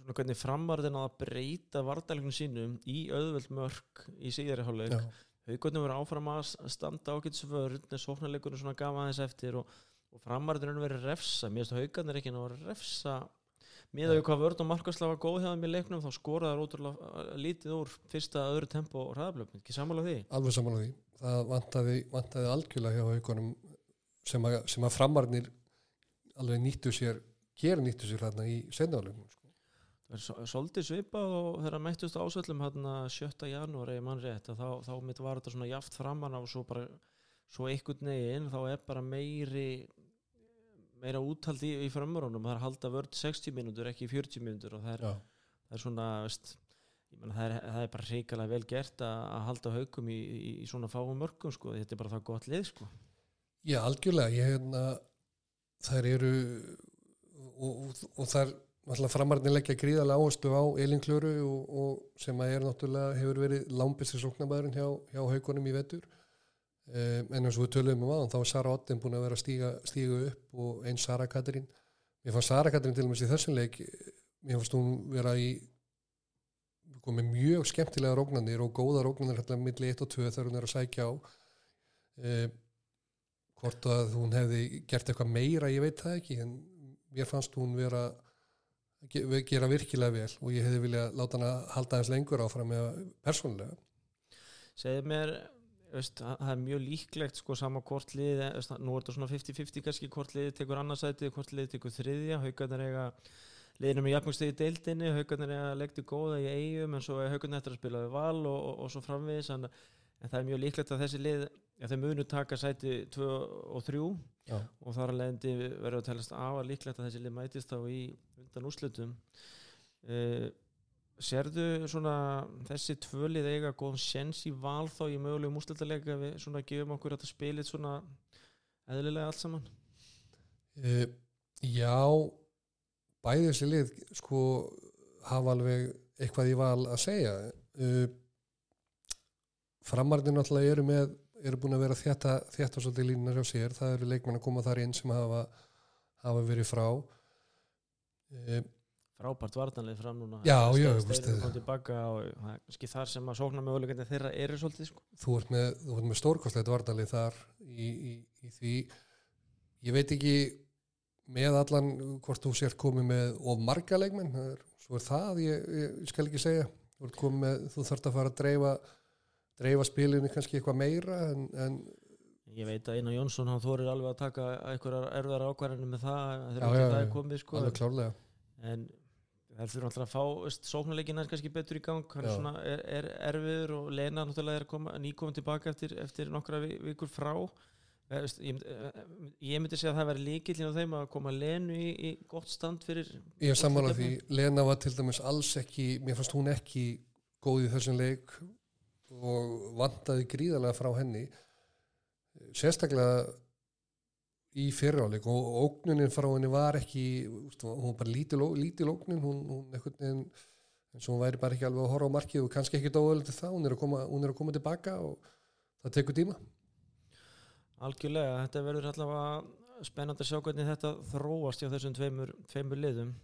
svona hvernig framarðin að breyta vardalegnum sínum í auðvöld mörg í síðari hálfleik. Já. Haukarnir voru áfram að standa ágætis vörð en sóknarleikurinn svona gaf aðeins eftir og, og framarðin er verið refsa. Mér finnst haukarnir ekki að refsa. Með að við hvað vörð og markasla var góð þeim í leiknum þá skoraði það ótrúlega lítið úr fyrsta öðru tempo og hraðablöfn ekki sammála því? Alveg samanlega því. Það vantaði, vantaði algjörlega hjá haugunum sem að, sem að framarnir alveg nýttu sér gera nýttu sér þarna í setnaðalöfum sko. Það er svo- svolítið svipað og þegar mættust ásöllum hérna 7. janúar eða mann rétt þá, þá mitt var þetta svona jaft framan á og svo bara svo einhvern veginn þá er bara meiri meira úthald í, í framörunum það er halda vörd 60 mínútur ekki 40 mínútur og það er, það er svona veist, meina, það, er, það er bara reikalega vel gert að, að halda haugum í, í, í svona fáum mörgum sko. þetta er bara það gott lið sko. Já, algjörlega ég hérna þær eru og, og, náttúrulega framarnir leggja gríðarlega áherslu á Elin og, og sem að er náttúrulega hefur verið lámbistir sóknabæðurinn hjá, hjá haugunum í vetur. Um, en eins og við töluðum um aðan þá var Sara Otten búin að vera að stíga, upp og eins Sara Katrín. Mér fannst Sara Katrín til og með í þessum leik mér fannst hún vera í komið mjög skemmtilega róknanir og góða róknanir hérna milli 1 og 2 þegar hún er að sækja á. Um, hvort að hún hefði gert eitthvað meira, ég veit það ekki en mér fannst hún vera ge- gera virkilega vel og ég hefði viljað láta hana halda eins lengur áfram með persónulega. Segðu mér veist, það er mjög líklegt sko sama hvort lið veist, nú er þetta svona 50-50 kannski hvort lið tekur annarsæti, hvort lið tekur þriðja. Haugarnir eiga liðinu með jafnmjögstegi deildinni, haugarnir eiga leikti góða í eigum en svo haugarnir eftir að spila við val og, og, og svo framvegis en, en það er mjög líklegt að þessi lið ja, þeir munu taka sæti 2 og 3 Já. og þar að leiðandi verður að telast af að líklegt að þessi lið mætist þá í undan úrslutum uh, Serðu svona þessi tvölið eiga góðan sjens í val þá í mögulegum úrslutalega við svona gefum okkur að það spilit svona eðlilega allt saman Uh, já, bæði þessi lið sko hafa alveg eitthvað í val að segja. Uh, framarnir náttúrulega eru með eru búin að vera þétta, þétta svolítið línunar hjá sér, það eru leikmenn að koma þar inn sem hafa, hafa verið frá. Uh, frábært vartanlið fram núna. Já, já, þar sem að sókna mögulegandi þeirra eru svolítið sko. þú ert með, með stórkostlegt vardalið þar í, í, í því. Ég veit ekki með allan hvort þú sér komið með of marga leikmenn svo er það, ég, ég, ég skal ekki segja. Þú, með, þú þarft að fara að dreifa dreifa spilinu kannski eitthvað meira en, en ég veit að Einar Jónsson hann þorir alveg að taka einhverjar erfðar ákvarðanir með það þegar það er komið sko. en það fyrir alltaf að fá sóknarleikin er kannski betur í gang hann er, svona, er, er erfiður og Lena náttúrulega er koma, nýkomin tilbaka eftir, eftir nokkra vi- vikur frá. Eh, veist, ég, myndi- eh, ég myndi segja að það væri líkillin á þeim að koma Lenu í, í gott stand fyrir ég er sammála því, Lena var til dæmis alls ekki, mér fannst hún ekki góð í þessum leik og vantaði gríðarlega frá henni sérstaklega í fyrráleik og ógnunin frá henni var ekki úst, hún var bara lítil, lítil ógnin hún, hún einhvern veginn eins og hún væri bara ekki alveg að horfa á markið og kannski ekki dóðalegt það, hún er, koma, hún er að koma tilbaka og það tekur tíma. Algjörlega, þetta verður allavega spennandi að sjá hvernig þetta þróast hjá þessum tveimur, tveimur liðum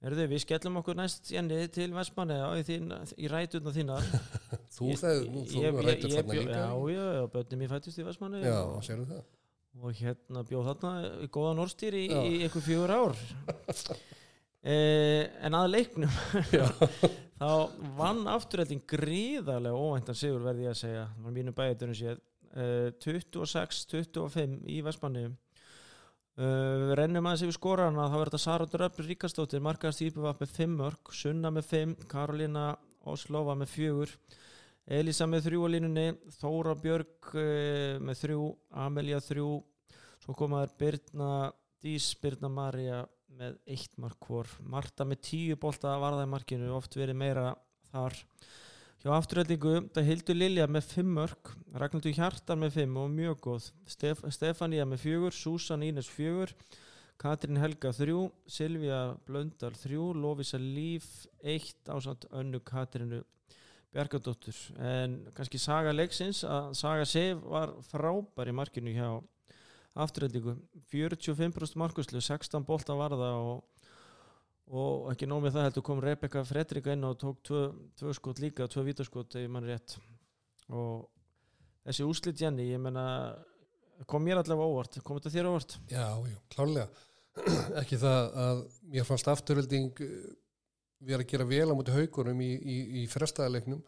Erðu, við skellum okkur næst Jenny til Vestmanneja í, þín, í rætuna þínar. <laughs> Þú nú, þú rættur ég- ég þarna líka. Já, já, já, börnum ég fættist í Vestmanneja já, sérum það. Og hérna bjóð þarna góðan orðstýr í, í einhver fjögur ár. <laughs> Eh, en að leiknum <laughs> þá vann afturhaldin gríðarlega óvæntan sigur verði ég að segja. Það var mínu bæðiturinn séð eh, 26-25 í Vestmanneju Uh, rennum aðeins yfir skorana þá er þetta Sarandur Öfn Ríkastóttir markaðast íbjöfaf með 5 mörg Sunna með 5, Karolina Oslova með 4 Elisa með 3 á línunni Þóra Björg uh, með 3 Amelia 3 svo komaður Birna Dís, Birna Maria með 1 mark hvor. Marta með 10 bolta varðaði markinu oft verið meira þar hjá afturhaldingu, það Hildur Lilja með 5 mörg, Ragnhildur Hjartar með 5 og mjög góð, Stef Stefania með 4, Susan Ínes 4 Katrín Helga 3 Silvía Blöndal 3 Lovisa Líf 1 ásand önnu Katrínu Bjarkadóttur. En kannski saga leiksins að saga Sif var frábær í markinu hjá afturhaldingu 45% markuslu, 16 bolta varða og og ekki nóg með það heldur kom Rebecca Fredrika inn og tók tvö, tvö skot líka tvö vítaskot ef mann rétt og þessi úslit Jenny ég menna kom mér allavega óvart kom þetta þér óvart? Já, já, klárlega. <clears throat> ekki það að mér fannst afturölding vera að gera vel á múti haugurum í, í, í frestaðalegnum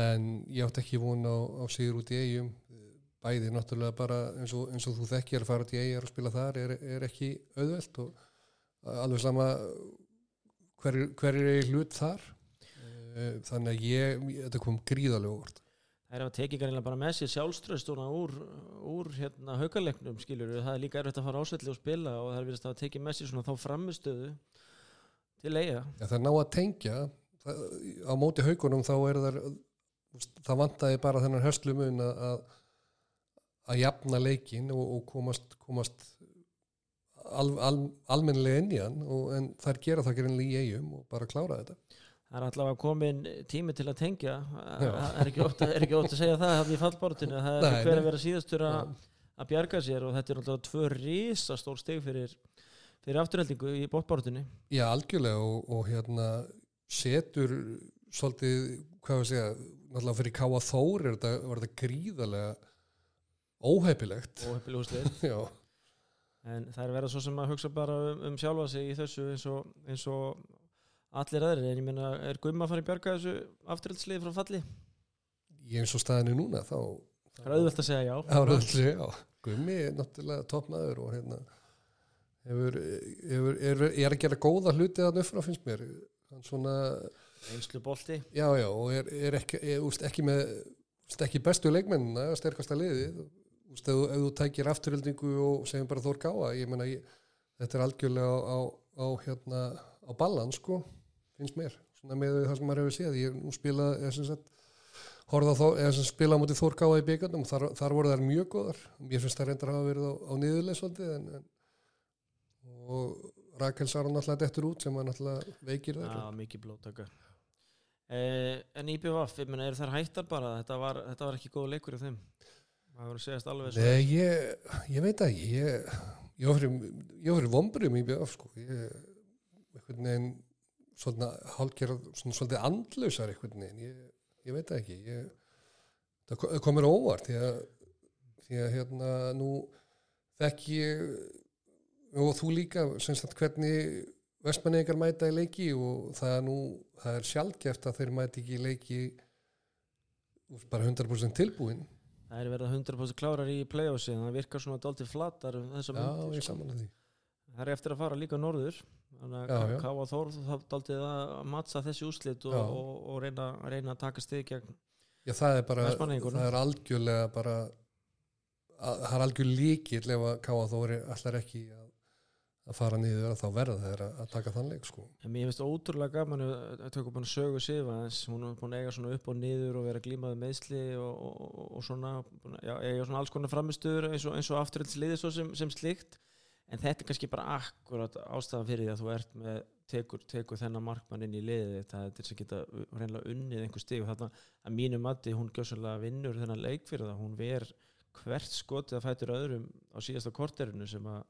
en ég átti ekki von á, á sigur út í eigum bæði náttúrulega bara eins og, eins og þú þekkir að fara út í eigar og spila þar er, er ekki auðvelt og alveg sama hver, hver er í hlut þar. Eh, þannig að ég, þetta kom gríðarlega óvart. Það er að tekið kannilega bara með sér sjálfströðstuna úr, úr hérna haugalegnum skilur það er líka erfitt að fara ásvelli og spila og það er verið að tekið með sér svona þá framistöðu til eiga Já, það er ná að tengja. Það, á móti haugunum þá er þar það vantaði bara þennan höstlumun að að, að jafna leikin og, og komast, komast al, al, almennilega inn í hann og, en þær gera það greinlega í eigum og bara klára þetta. Það er allavega komin tími til að tengja. Það er ekki ótt að, er ekki ótt að segja það hann í fallbortinu, það er hver að vera síðastur að, að bjarga sér og þetta er allavega tvö rísa stór steg fyrir, fyrir afturheldingu í bóttbortinu Já, algjörlega og, og hérna setur svolítið, hvað við segja náttúrulega fyrir Káa Þór er var þetta gríðarlega óhefilegt <laughs> já, en það er verið svo sem að hugsa bara um, um sjálfa sig í þessu eins og, eins og allir aðrir. En ég meina er Gumma að fara að bjarga þessu afturhaldsliði frá falli? ég eins og staðinu núna þá Það er auðvelt að segja já. Var öll, já. Gummi er náttúrulega toppmaður og hérna hefur, hefur, er, er að gera góða hluti upp frá finnst mér. Svona, einslu bolti já já og er, er ekki, úst, ekki með úst, ekki bestu leikmennina, sterkasta liðið. úst, þú- ef þú tækir afturöldingu og segjum bara Þór Gáa ég meina, ég, þetta er algjörlega á, á, á hérna, á ballan sko, finnst mér. Svona með það sem maður hefur séð, ég nú spilað eða sem sagt horfða þá, eða sem spila á móti Þór Gáa í byggarnum, þar, þar voru þær mjög góðar. Mér finnst það reyndar að hafa verið á, niðurleið svolítið en, en, og Rakel Sara náttúrulega dettur út sem að náttúrulega veikir þær Já, mikið blóttaka eh, En IBVF, ég meina, eru þær hættar bara? Þetta var, þetta var ekki góð leikur í þeim það voru að segjast alveg svo Nei, ég, ég veit ekki ég, ég var fyrir vomburum í BF sko. ég einhvern veginn svona hálfgerð, svona svolítið andlausar einhvern veginn, ég, ég veit það ekki ég, það ko- það komur óvart því að, því að hérna nú þekki ég og þú líka sem sagt hvernig vestmanningar mæta í leiki og það er nú, það er sjálfgert að þeir mæti ekki í leiki bara 100% tilbúin Það er verið að 100% klárar í playoffsi en það virkar svona dálítið flatar um þessa Já, myndir, ég sko. saman að því Það er eftir að fara líka norður þannig að já. Káa Þór þá dálítið að matsa þessi úslit og, og, og reyna, reyna að taka stig gegn Já, það er bara, það er algjörlega bara, að, það er algjör líkill ef að Káa Þóri allar ekki að, að fara niður að þá verða þeir að, að taka þann leik sko. En mér finnst ótrúlega gaman að að tökum bara sögu Sifa hún er búin að eiga svona upp og niður og vera glímaði meðsli og, og, og svona, búin að- já, eiga svona alls konar framistuður eins og, og afturhaldsliði svo sem, sem slíkt. En þetta er kannski bara akkurat ástæðan fyrir því að þú ert með tekur, tekur þennan markmann inn í liðið það er til þess að geta reynilega unnið einhver stig. Og þarna að mínu mati hún gjössalega vinnur þennan leik fyrir það. Hún ver hvert skotið að fætur öðrum á síðasta korterinu sem að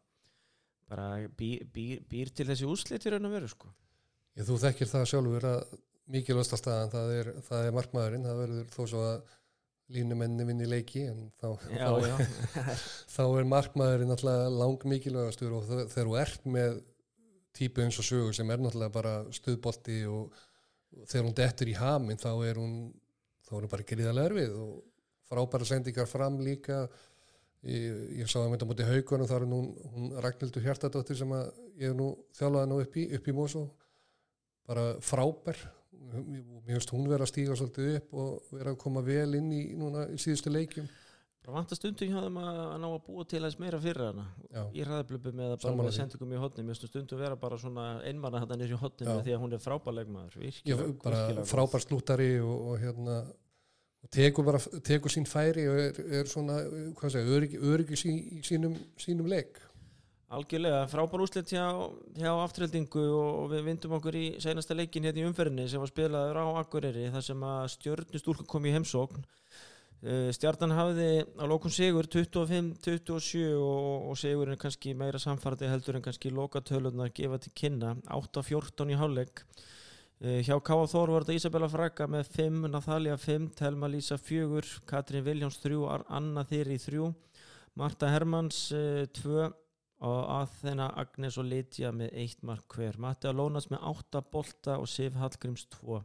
bara býr, býr, býr til þessi úslit í raun og veru sko Ég, þú þekkir það sjálfur að mikilvægsta staðan það er, það er markmaðurinn, það verður þó svo að línumenni vinni leiki en þá, já, þá, já. <laughs> þá er markmaðurinn náttúrulega lang mikilvægastur og þe- þegar þú ert með típu eins og sögur sem er náttúrulega bara stuðbolti og, og þegar hún dettur í haminn þá er hún þá er hún bara gríðarlega erfið og frábæra sendingar fram líka ég, sá að mynda mútið haugunum þá er hún Ragnhildur Hjartadóttir sem að ég nú þjálfaði nú upp í, upp í Mosó bara frábær mér finnst hún vera að stíga svolítið upp og vera að koma vel inn í núna í síðustu leikjum bara vant að stundum hjá þeim að, að ná að búa til aðeins meira fyrir hana Já. í hraðablöpu með að bara með sendingum í finnst stundum vera bara svona einmanna þetta nýr í Já. því að hún er góð. frábær slúttari og, og hérna og tekur bara, tekur sín færi og er, er svona, hvað segja, öryggi, öryggi sí, í sínum, sínum leik. Algjörlega frábær úslit hjá, hjá afturheldingu og við vindum okkur í seinasta leikin hérna í umferðinni sem var spilaður á Akureyri þar sem að stjörnustúlku kom í heimsókn. Uh, Stjarnan hafði á lókum sigur 25-27 og, og sigurinn kannski meira samfærdi heldur en kannski lokatöluðna að gefa til kynna. 8-14 í hálfleik. uh, hjá K.A. Þór var þetta Isabella Fraga með 5, Nathalia 5 Telma Lísa 4, Katrín Viljáns 3 Ar- Anna Þyri 3 Marta Hermanns 2 og Aþena Agnes og Lydia með 1 mark hver. Matti Alónas með 8 bolta og Sif Hallgríms 2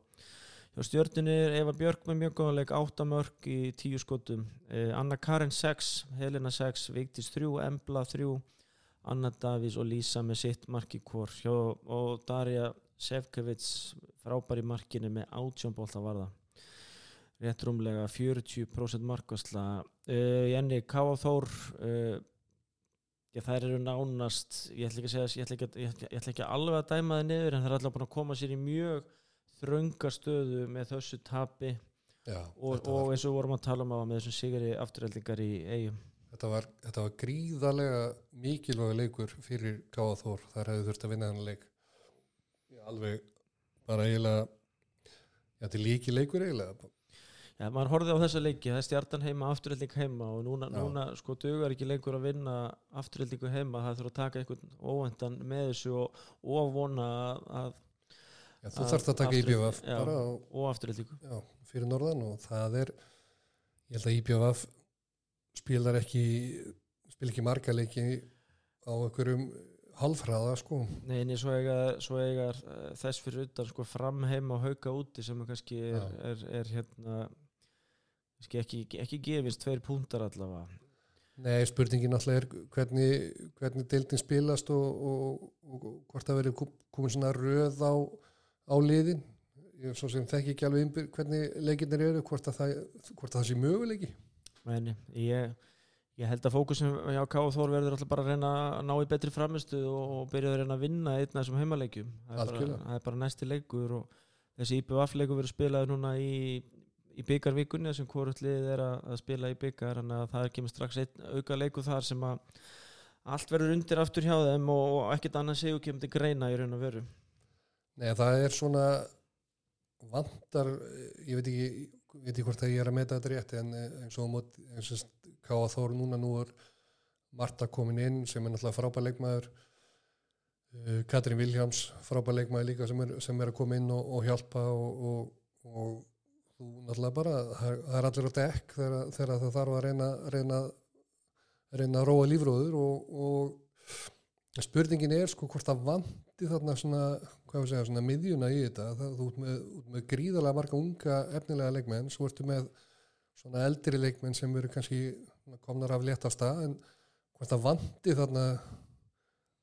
Hjá stjörnunni er Eva Björk með mjög góðanleik 8 mörg í 10 skotum. Eh, Anna Karin 6, Helena 6 Vigdís 3, Embla 3 Anna Davís og Lísa með sitt mark í kvor Hjá, Darja Sefkevits frábær í markinu með 18 bólta varða. Rétt rúmlega 40% markasla uh, Jenny Káa Þór uh, já, þær eru nánast ég ætla ekki að segja ég ætla ekki, að- ég ég ætla ekki alveg að dæma það niður en þær er alltaf búin að koma sér í mjög þrönga stöðu með þessu tapi Já, og, og var, eins og vorum að tala um á með þessum sigri afturheldingar í eigum þetta, var, þetta var gríðarlega mikilvæg leikur fyrir Gáða Þór. Þar hefði þurft að vinna hann leik alveg bara eiginlega þetta er líki leikur eiginlega Já, maður horfði á þessa leiki, það er stjartan heima afturhelding heima og núna, núna sko dugar ekki lengur að vinna afturheldingu heima, það þurfa að taka einhvern óvendan með þessu og, og vona að, að Já, þú þarfst að taka IBF já. bara og og afturheldingu já, fyrir norðan og það er ég held að IBF spilar ekki spil ekki marga leiki á einhverjum halfræða sko. Nei, nei, svo eiga, uh, þess fyrir utan sko fram heim og hauka úti sem er kannski er, Já. er, er hérna kannski ekki, ekki gefist tveir púntar allavega. Nei, spurningin náttúrulega er hvernig, hvernig deildin spilast og, og, og, hvort það verið komin svona röð á, á liðin. Ég svo sem þekki ekki alveg hvernig leikinnir eru, hvort að það, hvort að það sé möguleiki. Meni, ég, ég held að fókusin hjá K og Þór verður alltaf bara að reyna að ná í betri framistu og, byrja að reyna að vinna einn af þessum heimaleikjum. Það er, bara, er bara næsti leikur og þessi IPVF leikur verður spilaði núna í, í byggarvikunni sem hvort liðið er að, spila í byggar þannig að það kemur strax einn auka leikur þar sem að allt verður undir aftur hjá þeim og, og ekkert annað segjum kemur til greina í raun og veru. Nei, það er svona vantar, ég veit ekki ég veit ekki hvort að ég er að meta þetta rétt en eh, eins og mót, eins og Káa Þór núna nú er Marta komin inn sem er náttúrulega frábær leikmaður. Uh, Katrín Viljáms frábær leikmaður líka sem er, sem er að koma inn og, og hjálpa og, og, og þú náttúrulega bara það er allir á dekk þegar, þegar það þarf að reyna, reyna, reyna að róa lífróður og, spurningin er sko hvort það vanti þarna svona, hvað við segja, svona miðjuna í þetta, það, þú ert með, með gríðalega marga unga efnilega leikmenn svo ertu með svona eldri leikmenn sem eru kannski komnar af léttasta en hvort það vanti þarna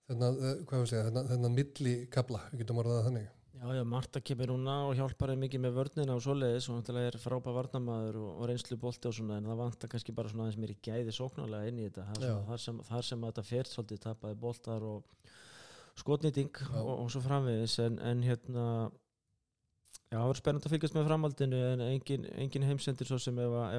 þarna, eh, þarna milli kabla, við getum orðað þannig. Já, já, Marta kemur núna og hjálpar mikið með vörnina og svoleiðis og náttúrulega er frábæð varnamaður og, og reynslu bolti og svona en það vantar kannski bara svona aðeins mér í gæði sóknarlega inn í þetta. Já. svona, þar, sem, þar sem þetta fer svolítið tapaði boltar og skotnýting og, og svo framvegis en, en hérna já, það verður spennandi að fylgjast með framhaldinu en engin, engin heimsendir svo sem ef að,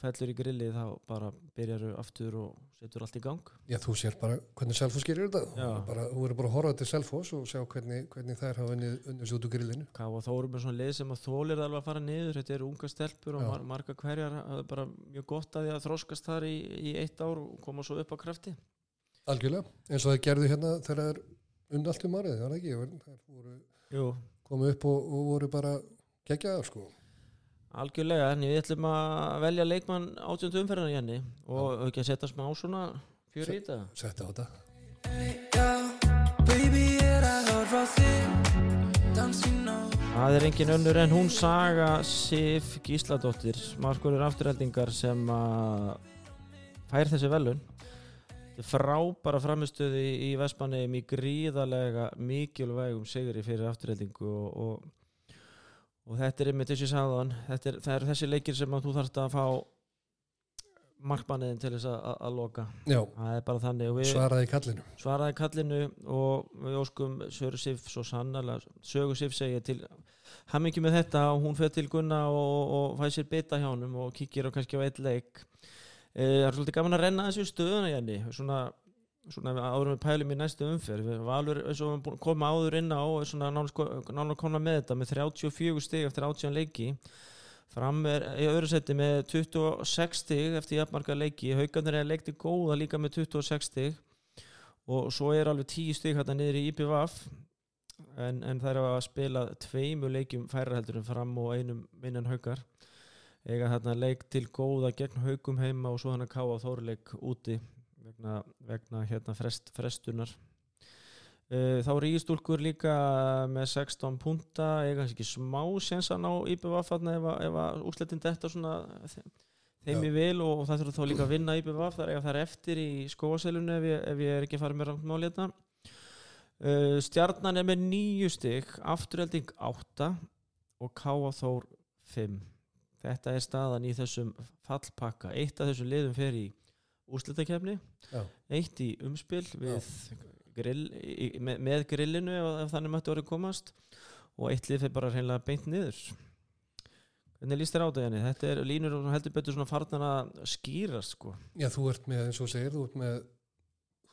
fellur í grillið þá bara byrjaru aftur og setur allt í gang. Já, þú sér bara hvernig Selfoss gerir þetta. Bara, þú verður bara að horfa til Selfoss og sjá hvernig, hvernig þær hafa unnið sig út úr grillinu. Ká og Þórum er svona lið sem að þólir alveg að fara niður, þetta eru unga stelpur og mar marga hverjar hafa bara mjög gott að því að þróskast þar í, í eitt ár og koma svo upp á krafti. Algjörlega, eins og það gerðu hérna þegar það er unn allt um árið, það er ekki? Það voru komið upp og, og voru bara geggjaðar sko algjörlega, en við ætlum að velja leikmann átjöndu umferðina Jenny og ekki að setja smá svona fjör í þetta. Setta á þetta. Það er engin önnur en hún Saga Sif Gísladóttir markurur afturheldingar sem að fær þessi velun Þetta frábæra framistöði í Vestmanneum í gríðalega mikilvægum sigri fyrir afturheldingu og, og, og þetta er einmitt þessi sagðan þetta er, það eru þessi leikir sem þú þarft að fá markmanniðin til þess að, loka. Já, það er bara þannig og við svaraði kallinu. Svaraði kallinu og við óskum Söru Sif svo sannarlega Sögu Sif segja til hamingi með þetta og hún fer til Gunna og, og fæ sér bita hjá honum og kíkir á kannski á eitt leik. E, það er svolítið gaman að renna þessu stöðuna Jenny. Svona, svona áður með pælum í næstu umferð við valur eins og við koma áður inn á svona nánar komna með þetta með 34 stig eftir 18 leiki. Fram er í öðru seti með 26 stig eftir jafnmarga leiki. Haugarnir er leikti góða líka með 26 stig. Og svo er alveg 10 stig hérna niður í IPVF en, en það er að spila tveimu heldur en fram og einum minnan haugar eiga þarna leik til góða gegn haugum heima og svo hann að káa þórleik úti vegna, vegna hérna frest, frestunar. Uh, þá er ístúlkur líka með 16 punta eiga kannski ekki smá séns að ná IPVF ef, ef að úrslitin þetta þeim í vil og, og það þurfa þá líka að vinna IPVF þar eiga þær eftir í skóaselunni ef, ef ég er ekki farið með rangt máli þetta uh, stjarnan er með nýju stygg afturhelding 8 og Káa Þór 5 þetta er staðan í þessum fallpakka. Eitt af þessum liðum fer í úrslitakefni Já. eitt í umspil grill, með, með grillinu ef, ef þannig mætti orðið komast. Og eitt lið fyrir bara hreinlega beint niður. Hvernig líst þér á þetta Jenny? Þetta er línur og heldur betur svona farnan að skýrast sko. Já, þú ert með, eins og segir, þú ert með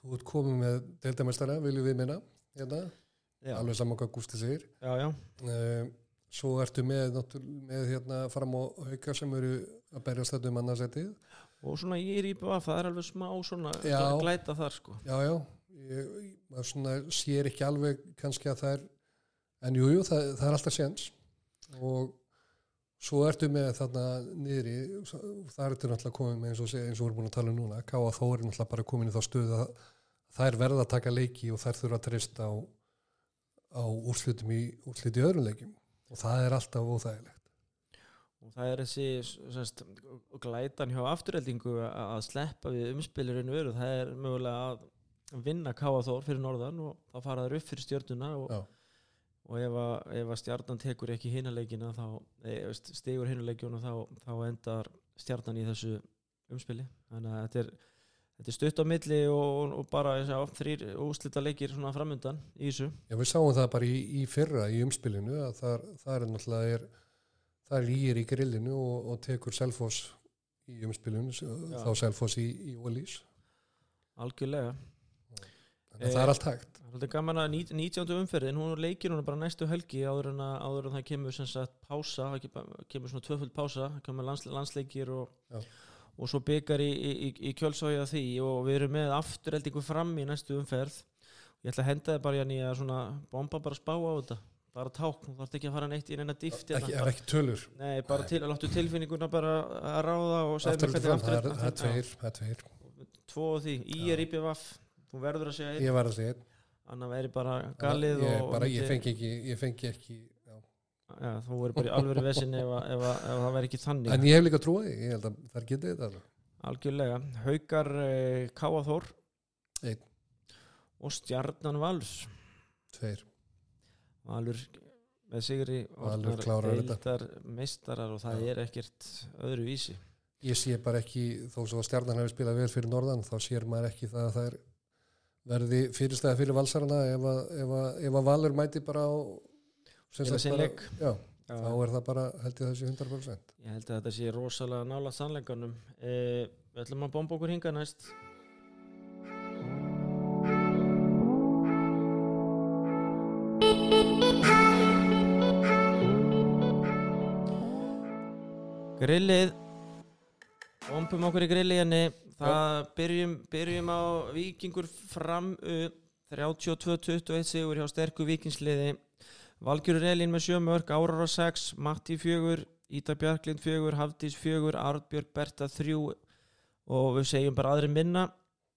þú ert komið með deildamestara, viljum við minna hérna, alveg saman hvað Gústi segir. Já, já, uh, svo ertu með, með hérna fram á hauka sem eru að berjast þetta um annarsettið og svona í rýpa það er alveg smá svona Já. glæta þar sko. Já, já, ég, maður svona sér ekki alveg kannski að það er en jú, jú, það, það er alltaf séns. Og svo ertu með þarna niðri það ertu náttúrulega komið með eins og, eins og við erum búin að tala um núna Káa Þó er náttúrulega bara komin í þá stöðu að þær verða að taka leiki og þær þurfa að treysta á, á úrslutum í úrslut í öðrum leikjum. Og það er alltaf óþægilegt og það er þessi semst, glætan hjá afturreldingu að sleppa við umspilurinn veru. Það er mögulega að vinna Káa Þór fyrir norðan og þá fara þær upp fyrir stjörnuna og, og ef, að, ef að stjarnan tekur ekki hinaleikina þá e, veist, stigur hinaleikjuna þá, þá endar stjarnan í þessu umspili. Þannig að þetta er, þetta er stutt á milli og, og bara þrýr úslita leikir svona framundan í þessu. Já, við sáum það bara í, í fyrra í umspilinu að það, það er náttúrulega er, það ír í grillinu og, og tekur Selfoss í umspilinu þá Selfoss í, í Ólís algjörlega. Þannig að Eh, það er allt hægt. Það er gaman að nít- 19. umferðin, hún leikir hún bara næstu helgi áður en, að, áður en það kemur sem sagt pása, kemur- svona tvöföld pása, kemur lands, landsleikir og, og svo byggar í, í, í, í kjölsója því og við erum með afturheldingu fram í næstu umferð. Ég ætla að henda þið bara Janni að svona bomba bara spá á þetta, bara tákn, þú þarf ekki að fara neitt í neina dýft. ekki, er ekki tölur. Nei, bara til láttu tilfinninguna bara að ráða og segja aftur mér til fram, það er, hvernig það er tveir, það er tveir. Tvo og því, í er IPVF, þú verður að segja einn, ég var að segja einn. annar veri bara galið ég, bara, ég fengi ekki, ég fengi ekki já. Þú verður bara í alvöru vesinni ef, ef, að- ef það verður ekki þannig. En ég hef líka trúið, ég held að það getið þetta algjörlega, Haukar eh, Káaþór Einn. og Stjarnan Valurs tveir, Valur með sigri Valur klárar þetta. deildar meistarar og það Já. er ekkert öðru vísi ég sé bara ekki þó svo að stjarnan hefur spilað vel fyrir norðan þá sér maður ekki það að það er verði fyrirstæða fyrir valsarana ef að, ef að, ef að valur mæti bara á bara- já, Já, þá er það bara held ég þessi 100% ég held að þetta sé rosalega nála sannleikanum. Eh, við ætlum að bomba okkur hinga næst Grillið. Bombum okkur í grillið henni Það byrjum, byrjum á Víkingur fram uh, 32-21 sigur hjá sterku Víkingsliði. Valgjörur Elín með sjö mörg, Árar á 6 Matti 4, Íta Bjarklind 4 Hafdís 4, Arnbjörg Berta 3 og við segjum bara aðri minna.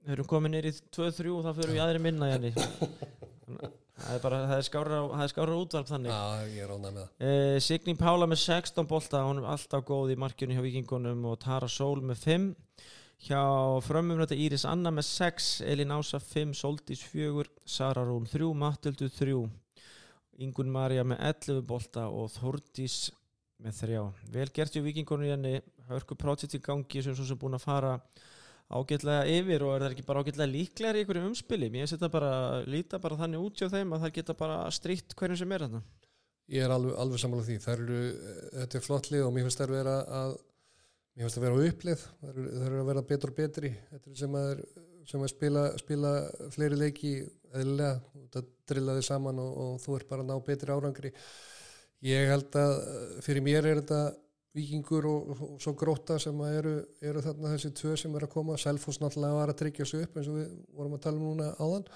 Við erum komin nýr í 2-3 og þá fyrir við aðri minna Janni. <laughs> það er bara, það er skára, það er skára útvarp þannig. Já, ég er ánægð með það. Eh, Signý Pála með 16 bolta hún er alltaf góð í markjunni hjá Vikingunum og Tara Sól með 5 hjá frömmum þetta Íris Anna með 6 Elin Ása 5, Soldís 4 Sara Rún 3, Mattildu 3 Ingun Marja með 11 bolta og Þórdís með 3 vel gert í henni. Hörku projekt í gangi sem svo sem búin að fara ágætlega yfir og er það ekki bara ágætlega líklegar í einhverjum umspili? Mér setja bara, líta bara þannig út hjá þeim að það geta bara strítt hverjum sem er þarna. Ég er alveg, alveg sammála því. Eru, þetta er flott lið og mér finnst þær vera að mér finnst það vera á upplið þær eru, þær eru að vera betur og betri. Þetta er sem að, er, sem að spila, spila fleiri leiki eðlilega. Það drillaði saman og, og þú ert bara að ná betri árangri. Ég held að fyrir mér er þetta vikingur og, og, svo gróta sem eru, eru þarna þessi tvö sem er að koma. Selfoss náttúrulega var að tryggja sig upp eins og við vorum að tala um núna áðan.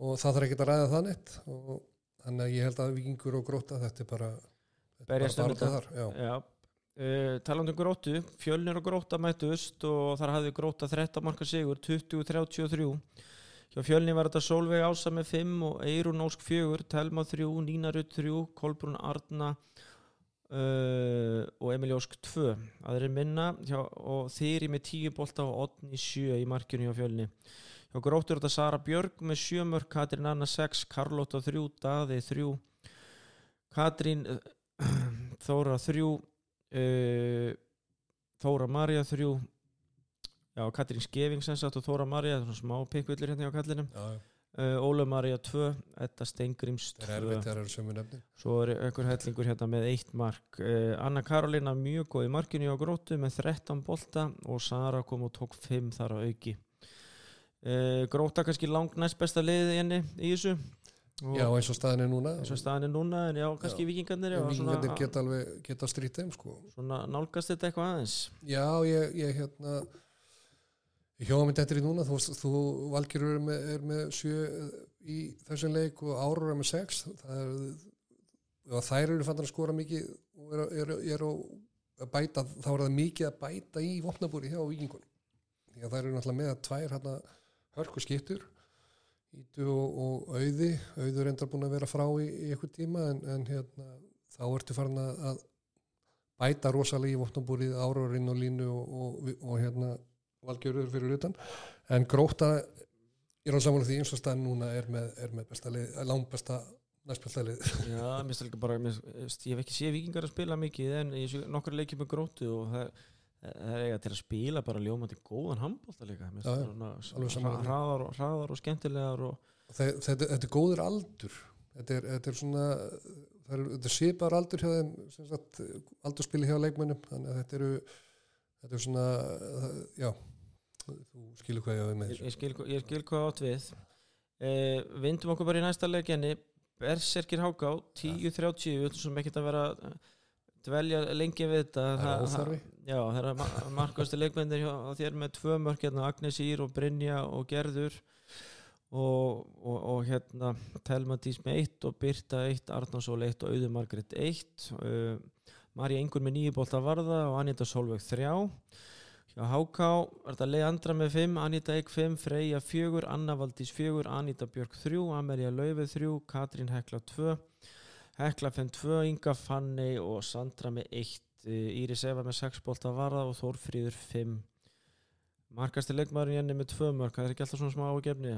Og það þarf ekki að ræða það neitt. Og þannig að ég held að vikingur og gróta þetta er bara, er Berjast um þetta. uh, talandi um grótu fjölnir og gróta mættust og þar hafði gróta 13 marka sigur 20-33 hjá fjölnir var þetta Solveig Ása með 5 og Eirun Ósk 4 Telma 3, Nína Rutt 3 Kolbrún Arna uh, og Emil Ósk 2 aðrir minna hjá, og Þyri með 10 bolta og Odni 7 í markjunni hjá fjölni. Hjá gróttur þetta Sara Björg með 7 mörg Katrín Anna 6, Karlóta 3 Daði 3 Katrín <clears throat> Þóra 3 uh, Þóra Marja 3 Já, Katrín Skeving og Þóra Marja, svona smá pikkvillur hérna hjá kallinum Já, já. Uh, Óla Marja 2, Edda er 2 erfitt þegar það eru sömu nefni Svo er einhver hellingur hérna með eitt mark. Uh, Anna Karolina mjög góð í markinu á grótu með 13 bolta og Sara kom og tók 5 þar á auki. Uh, Gróta kannski langt næst besta liðið henni í þessu. Og já eins og staðin er núna. eins og staðan er núna en já, kannski vikingarnir já, vikingarnir geta alveg geta strýtt þeim sko. Svona nálgast þetta eitthvað aðeins. Já, ég, ég hérna hjóða mynd eftir í núna þú, þú Valgjörur er með, er með sjö í þessum leik og Árur er með sex. Það er þær eru fannar að skora mikið og eru, eru, eru að bæta þá er það mikið að bæta í vopnabúri hjá vikingunum því að þær eru náttúrulega með tvær hérna hörku skiptur Ítu og, og auði. Auður enda búin að vera frá í, í eitthvað tíma en, en hérna, þá ertu farin að, að bæta rosalega í vopnabúrið árarinn og línu og, og, og hérna valgjörður fyrir utan. En gróta ég er á samanlega því eins og staðan núna er með, er með besta lið, langbesta næstbesta lið. Já, <laughs> mér líka bara, mér, ég hef ekki séð vikingar að spila mikið en ég sé nokkur leikjum með grótu og það, það er eiga til að spila bara ljómandi góðan handbólta líka. Hraðar, og- hraðar og skemmtilegar og Þe- þetta, þetta er góður aldur. Þetta er, þetta er svona það er, þetta svipar aldur hjá þeim sagt, aldurspili hjá leikmönnum. Þannig að þetta eru þetta er svona já, þú skilur hvað ég á með þessu. ég, skil, ég skil hvað átt við. Eh, Vindum okkur bara í næsta leikenni Berserkir Háká 10.30 við ætlum sem ekki að vera að dvelja lengi við þetta. Það er óþarfi. Já, það er ma markastu leikmennir hjá á þér með tvö mörk hérna, Agnes Ír og Brynja og Gerður. Og, og, og hérna Telma Dís með eitt og Birta eitt, Arnarsól eitt og Auður Margrét eitt. Uh, Marja Ingur með nýju bólta varða og Anita Solveig þrjá hjá HK er þetta Leandra með fimm, Anita Eik fimm, Freyja fjögur, Anna Valdís fjögur, Anita Björk þrjú, Amerja Laufið þrjú, Katrín Hekla tvö Hekla 5-2, Inga Fanny og Sandra með 1 Íris Eva með 6 bólta varða og Þórfríður 5 Markasti leikmaður Jenny með 2 mörg það er ekki alltaf svona smá ágefni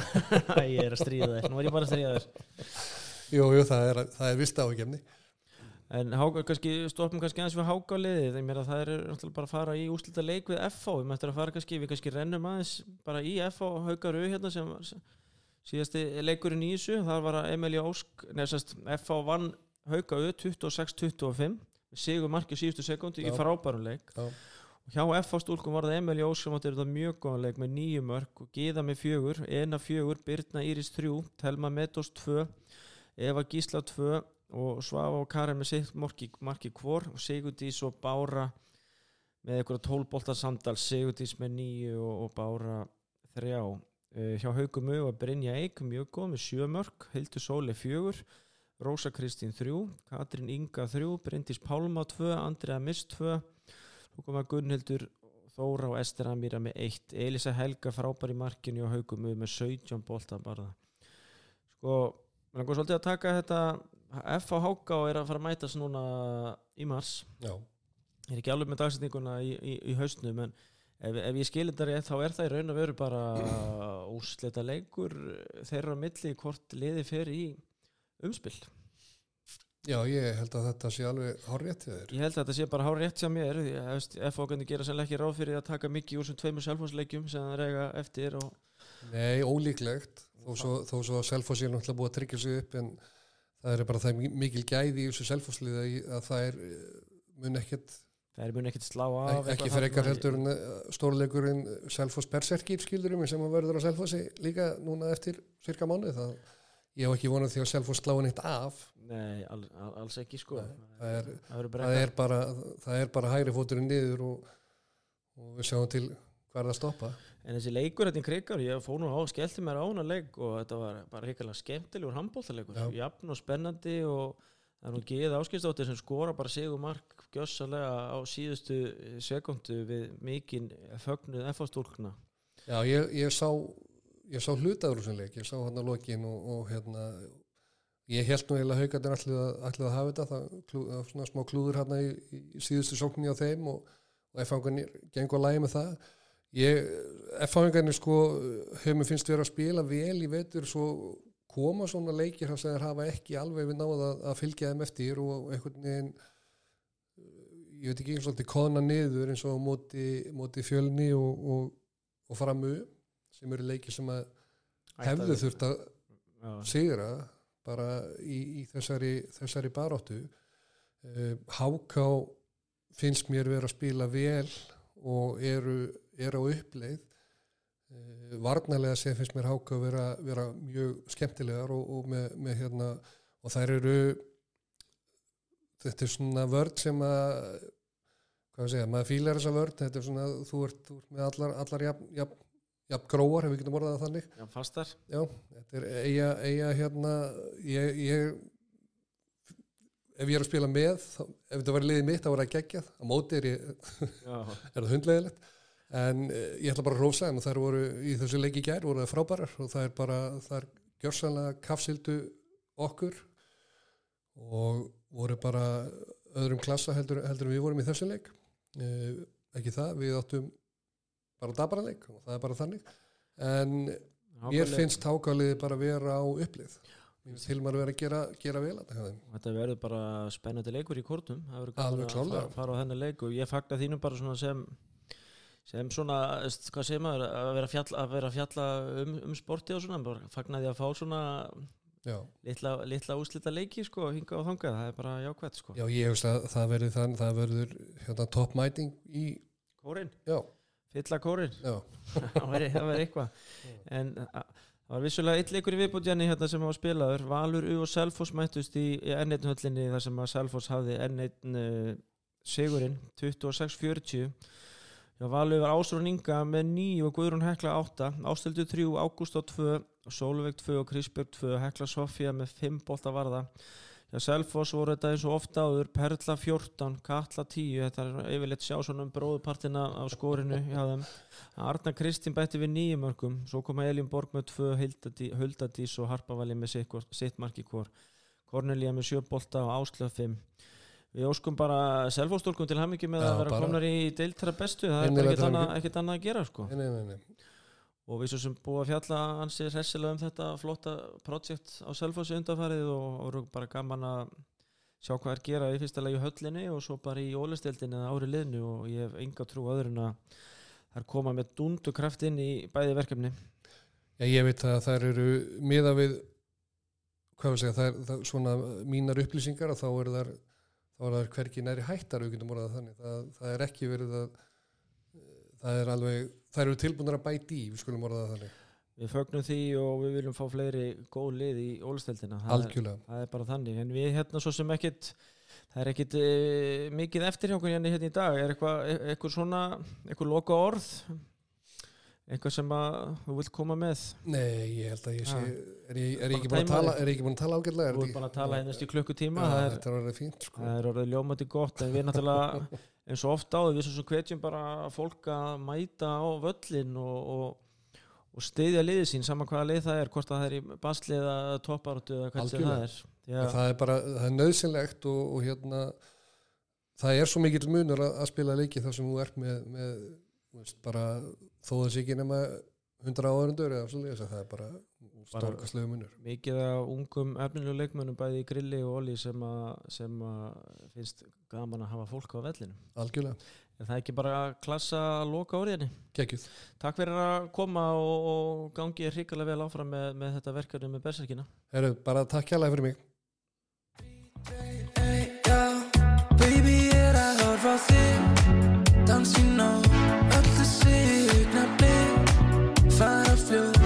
<laughs> ég er að stríða þér, nú er ég bara að stríða þér. Jú, jú, það er, það er vist ágefni en háka, kannski, stoppum kannski aðeins við háka liðið, þeim að það er bara að fara í úslita leik við FH við mættum að fara kannski, við kannski rennum aðeins bara í FH haukaru hérna sem var síðasti leikurinn í þessu það var að Emilja Ósk neðsast, FH vann haukaru 26-25 sigur markið síðustu sekundi í Já. frábærum leik Já. og hjá FH stúlkum var það Emilja Ósk sem átti þetta mjög góðan leik með nýju mörg og Gíða með fjögur, Ena fjögur Birna Íris þrjú, Telma Metos tvö Eva Gísla 2 og Svafa og Karen með sitt marki, hvor og Sigurdís og Bára með einhverja tólbolta samtal Sigurdís með nýju og, og Bára þrjá. Uh, hjá Haugum Au og Brynja Eik mjög góð með sjö mörg Hildur Sóli fjögur Rósa Kristín þrjú Katrín Inga þrjú Bryndís Pálma 2 Andrea Miss 2 þú koma Gunnhildur Þóra og Ester Amíra með eitt. Elisa Helga frábær í markinu og Haugum Au með 17 bolta bara. Sko Mér langar svolítið að taka þetta F á Háka og er að fara að mætast núna í mars. Já, Ég er ekki alveg með dagsetninguna í, í, í haustnum en ef, ef ég skilir þetta rétt þá er það í raun að veru bara <clears throat> úrslita leikur þeirra milli hvort liði fer í umspill. já, ég held að þetta sé alveg horrétt hjá þér Ég held að þetta sé bara hár rétt hjá mér því að veist, F á Hákandi gera sannlega ekki ráð fyrir að taka mikið úr sem tveimur selfhásleikjum sem það reyga eftir og Nei, ólíklegt þó svo, þó svo að Selfoss er náttúrulega búið að tryggja sig upp en það er bara það mi- mikil gæði í þessu Selfosslið að það er eh, mun ekkert það er mun ekkert slá af ekki fyrir ekkert heldur en eh, stórleikurinn Selfoss Berserkir skildurum sem að verður á Selfossi líka núna eftir cirka mánuð það ég hef ekki vonað því að Selfoss sláði neitt af. Nei, all, all, alls ekki sko. Nei, það er- það það er bara, það er bara hægri fóturinn niður og, og við sjáum til hvað er það að stoppa En þessi leikur þetta í krigar, ég fór nú á, skellti mér á hana leik og þetta var bara hrikalega skemmtilegur handbóltaleikur, Já. jafn og spennandi og það er nú geið áskistóttir sem skora bara sigur mark gjössalega á síðustu sekundu við mikinn fögnuð FA-stúlkna. Já, ég, ég sá ég sá hlutaður úr þessum leik, ég sá hann á lokin og, og hérna ég held nú eiginlega haugarnir ætlið að, ætlið að hafa þetta það klú, svona smá klúður hérna í, í síðustu sókninni á þeim og, og F-fangarnir gengur að lægi með það ég, F-fangarnir sko hefur mér finnst vera að spila vel í vetur svo koma svona leikir þar sem þeir hafa ekki alveg við náða að, að fylgja þeim eftir og einhvern veginn ég veit ekki svolítið kona niður eins og móti, móti fjölni og, og, og framu sem eru leiki sem að hefðu þurft að sigra bara í, í þessari, þessari baráttu. Uh, Háká finnst mér vera að spila vel og eru, eru á uppleið uh, varnarlega sem finnst mér Háká vera, vera mjög skemmtilegar og, og með, með hérna og þær eru þetta er svona vörd sem að hvað að segja, maður fílar þessa vörd þetta er svona, þú ert, þú ert með allar, allar jafn, jafn, jafn gróar, ef við getum orðað þannig. Já, fastar. Já, þetta er eiga, eiga hérna, ég, ég ef ég er að spila með þá, ef þetta var liðið mitt þá var það geggjað. Á móti er, ég, <laughs> er það hundlegilegt en eh, ég ætla bara að rósa en þær voru í þessu leiki gær voru það frábærar og það er bara er gjörsanlega kafsildu okkur og voru bara öðrum klassa heldur, heldur við vorum í þessu leik. Eh, ekki það, við áttum bara dabara leik og það er bara þannig. En mér ákaflega- finnst hákáliði bara vera á upplið. Finnst Hilmar vera að gera, gera vel að Þetta verður bara spennandi leikur í kortum Það verður að fara, á þennan leik og ég fagna þínum bara svona sem sem svona, hvað segir maður að vera að fjalla, að vera að fjalla um, um sporti og svona, bara fagna því að fá svona já, litla, litla úslita leiki sko, hinga og þangað, það er bara jákvæmt sko. já ég veist að það verður þann, það verður hérna, toppmæting í, Kórin, já, fylla kórin. Já, <laughs> það væri eitthvað. En það var vissulega eitt leikur í viðbútjanni hérna sem hafa spilaður. Valur U og Selfoss mættust í, í N1 höllinni þar sem að Selfoss hafði N1 uh, sigurinn 26-40 Já, Valur var Ásrún Inga með 9 og Guðrún Hekla 8 Ástildu 3, Ágúst á 2 Sólveig 2 og Krisbjörg 2 Hekla Sofía með 5 bolta varða. Já, Selfoss voru þetta eins og ofta áður. Perla 14, Katla 10 Þetta er yfirleitt sjá svona um bróðupartina af skórinu Arna Kristín bætti við nýjum mörgum svo koma Elín Borg með tvö Huldadí- Huldadís og Harpavali með sitt, marki hvort Kornelía með sjö bolta og Áslöf 5 Við óskum bara selfóstólkum til hamingi með Já, að vera bara- komnar í deiltara bestu það er Innilega bara ekkert til annað, hamingju. ekkert annað að gera sko. nei, nei, nei, nei. og við svo sem búið að fjalla hansi hressilega um þetta flotta projekt á Selfossi undanfarið og, og eru bara gaman að sjá hvað er gera í fyrsta lagi í höllinni og svo bara í ólistildinni eða ári liðnu og ég hef enga trú á öðrun að þær koma með dundu kraft inn í bæði verkefni Já, ég veit að þær eru miða við hvað við segja, það er, það, svona mínar upplýsingar að þá eru þær þá eru þær hvergi næri hættar getum orðað þannig, það, það er ekki verið að það er alveg þær eru tilbúinir að bæti í, við skulum orðað það þannig. Við fögnum því og við viljum fá fleiri góð lið í ólistildina það, er- það er bara þannig. En við hérna svo sem ekkit það er ekkit e, mikið eftir hjá okkur hérna, hérna í dag. Er eitthvað e- eitthvað svona, eitthvað loka orð eitthvað sem að þú vilt koma með? Nei, ég held að ég sé Ha. er ég, er ég ekki búin að tala er tala ágætlega þú ert bara að tala hérna í klukkutíma það, er, þetta er orðið fínt sko. það er orðið ljómandi gott en við náttúrulega <laughs> eins og ofta áður við svo sem hvetjum bara fólk að mæta á völlin og, og, og styðja liðið sín saman hvaða lið það er hvort að það er í basli eða topparötu eða hvernig sem það er. En það er bara, það er nöðsynlegt og, og hérna það er svo mikill munur að, að spila leiki þar sem þú ert með, með veist, bara þó að það sé ekki nema 100 áhörundur eða svolítið það er bara stórkastlega munur. Mikið af ungum erfnileguleikmönum bæði í grilli og olji sem, sem finnst gaman að hafa fólk á vellinu algjörlega. En það er ekki bara að klassa að loka orðinni hérna? Kekjuð. takk fyrir að koma og, og gangi hrikalega vel áfram með, með þetta verkefni með berserkina. Heru, bara takk hjálpa fyrir mig. Baby er að horfa þig Dansi nóg Öllu sig But of you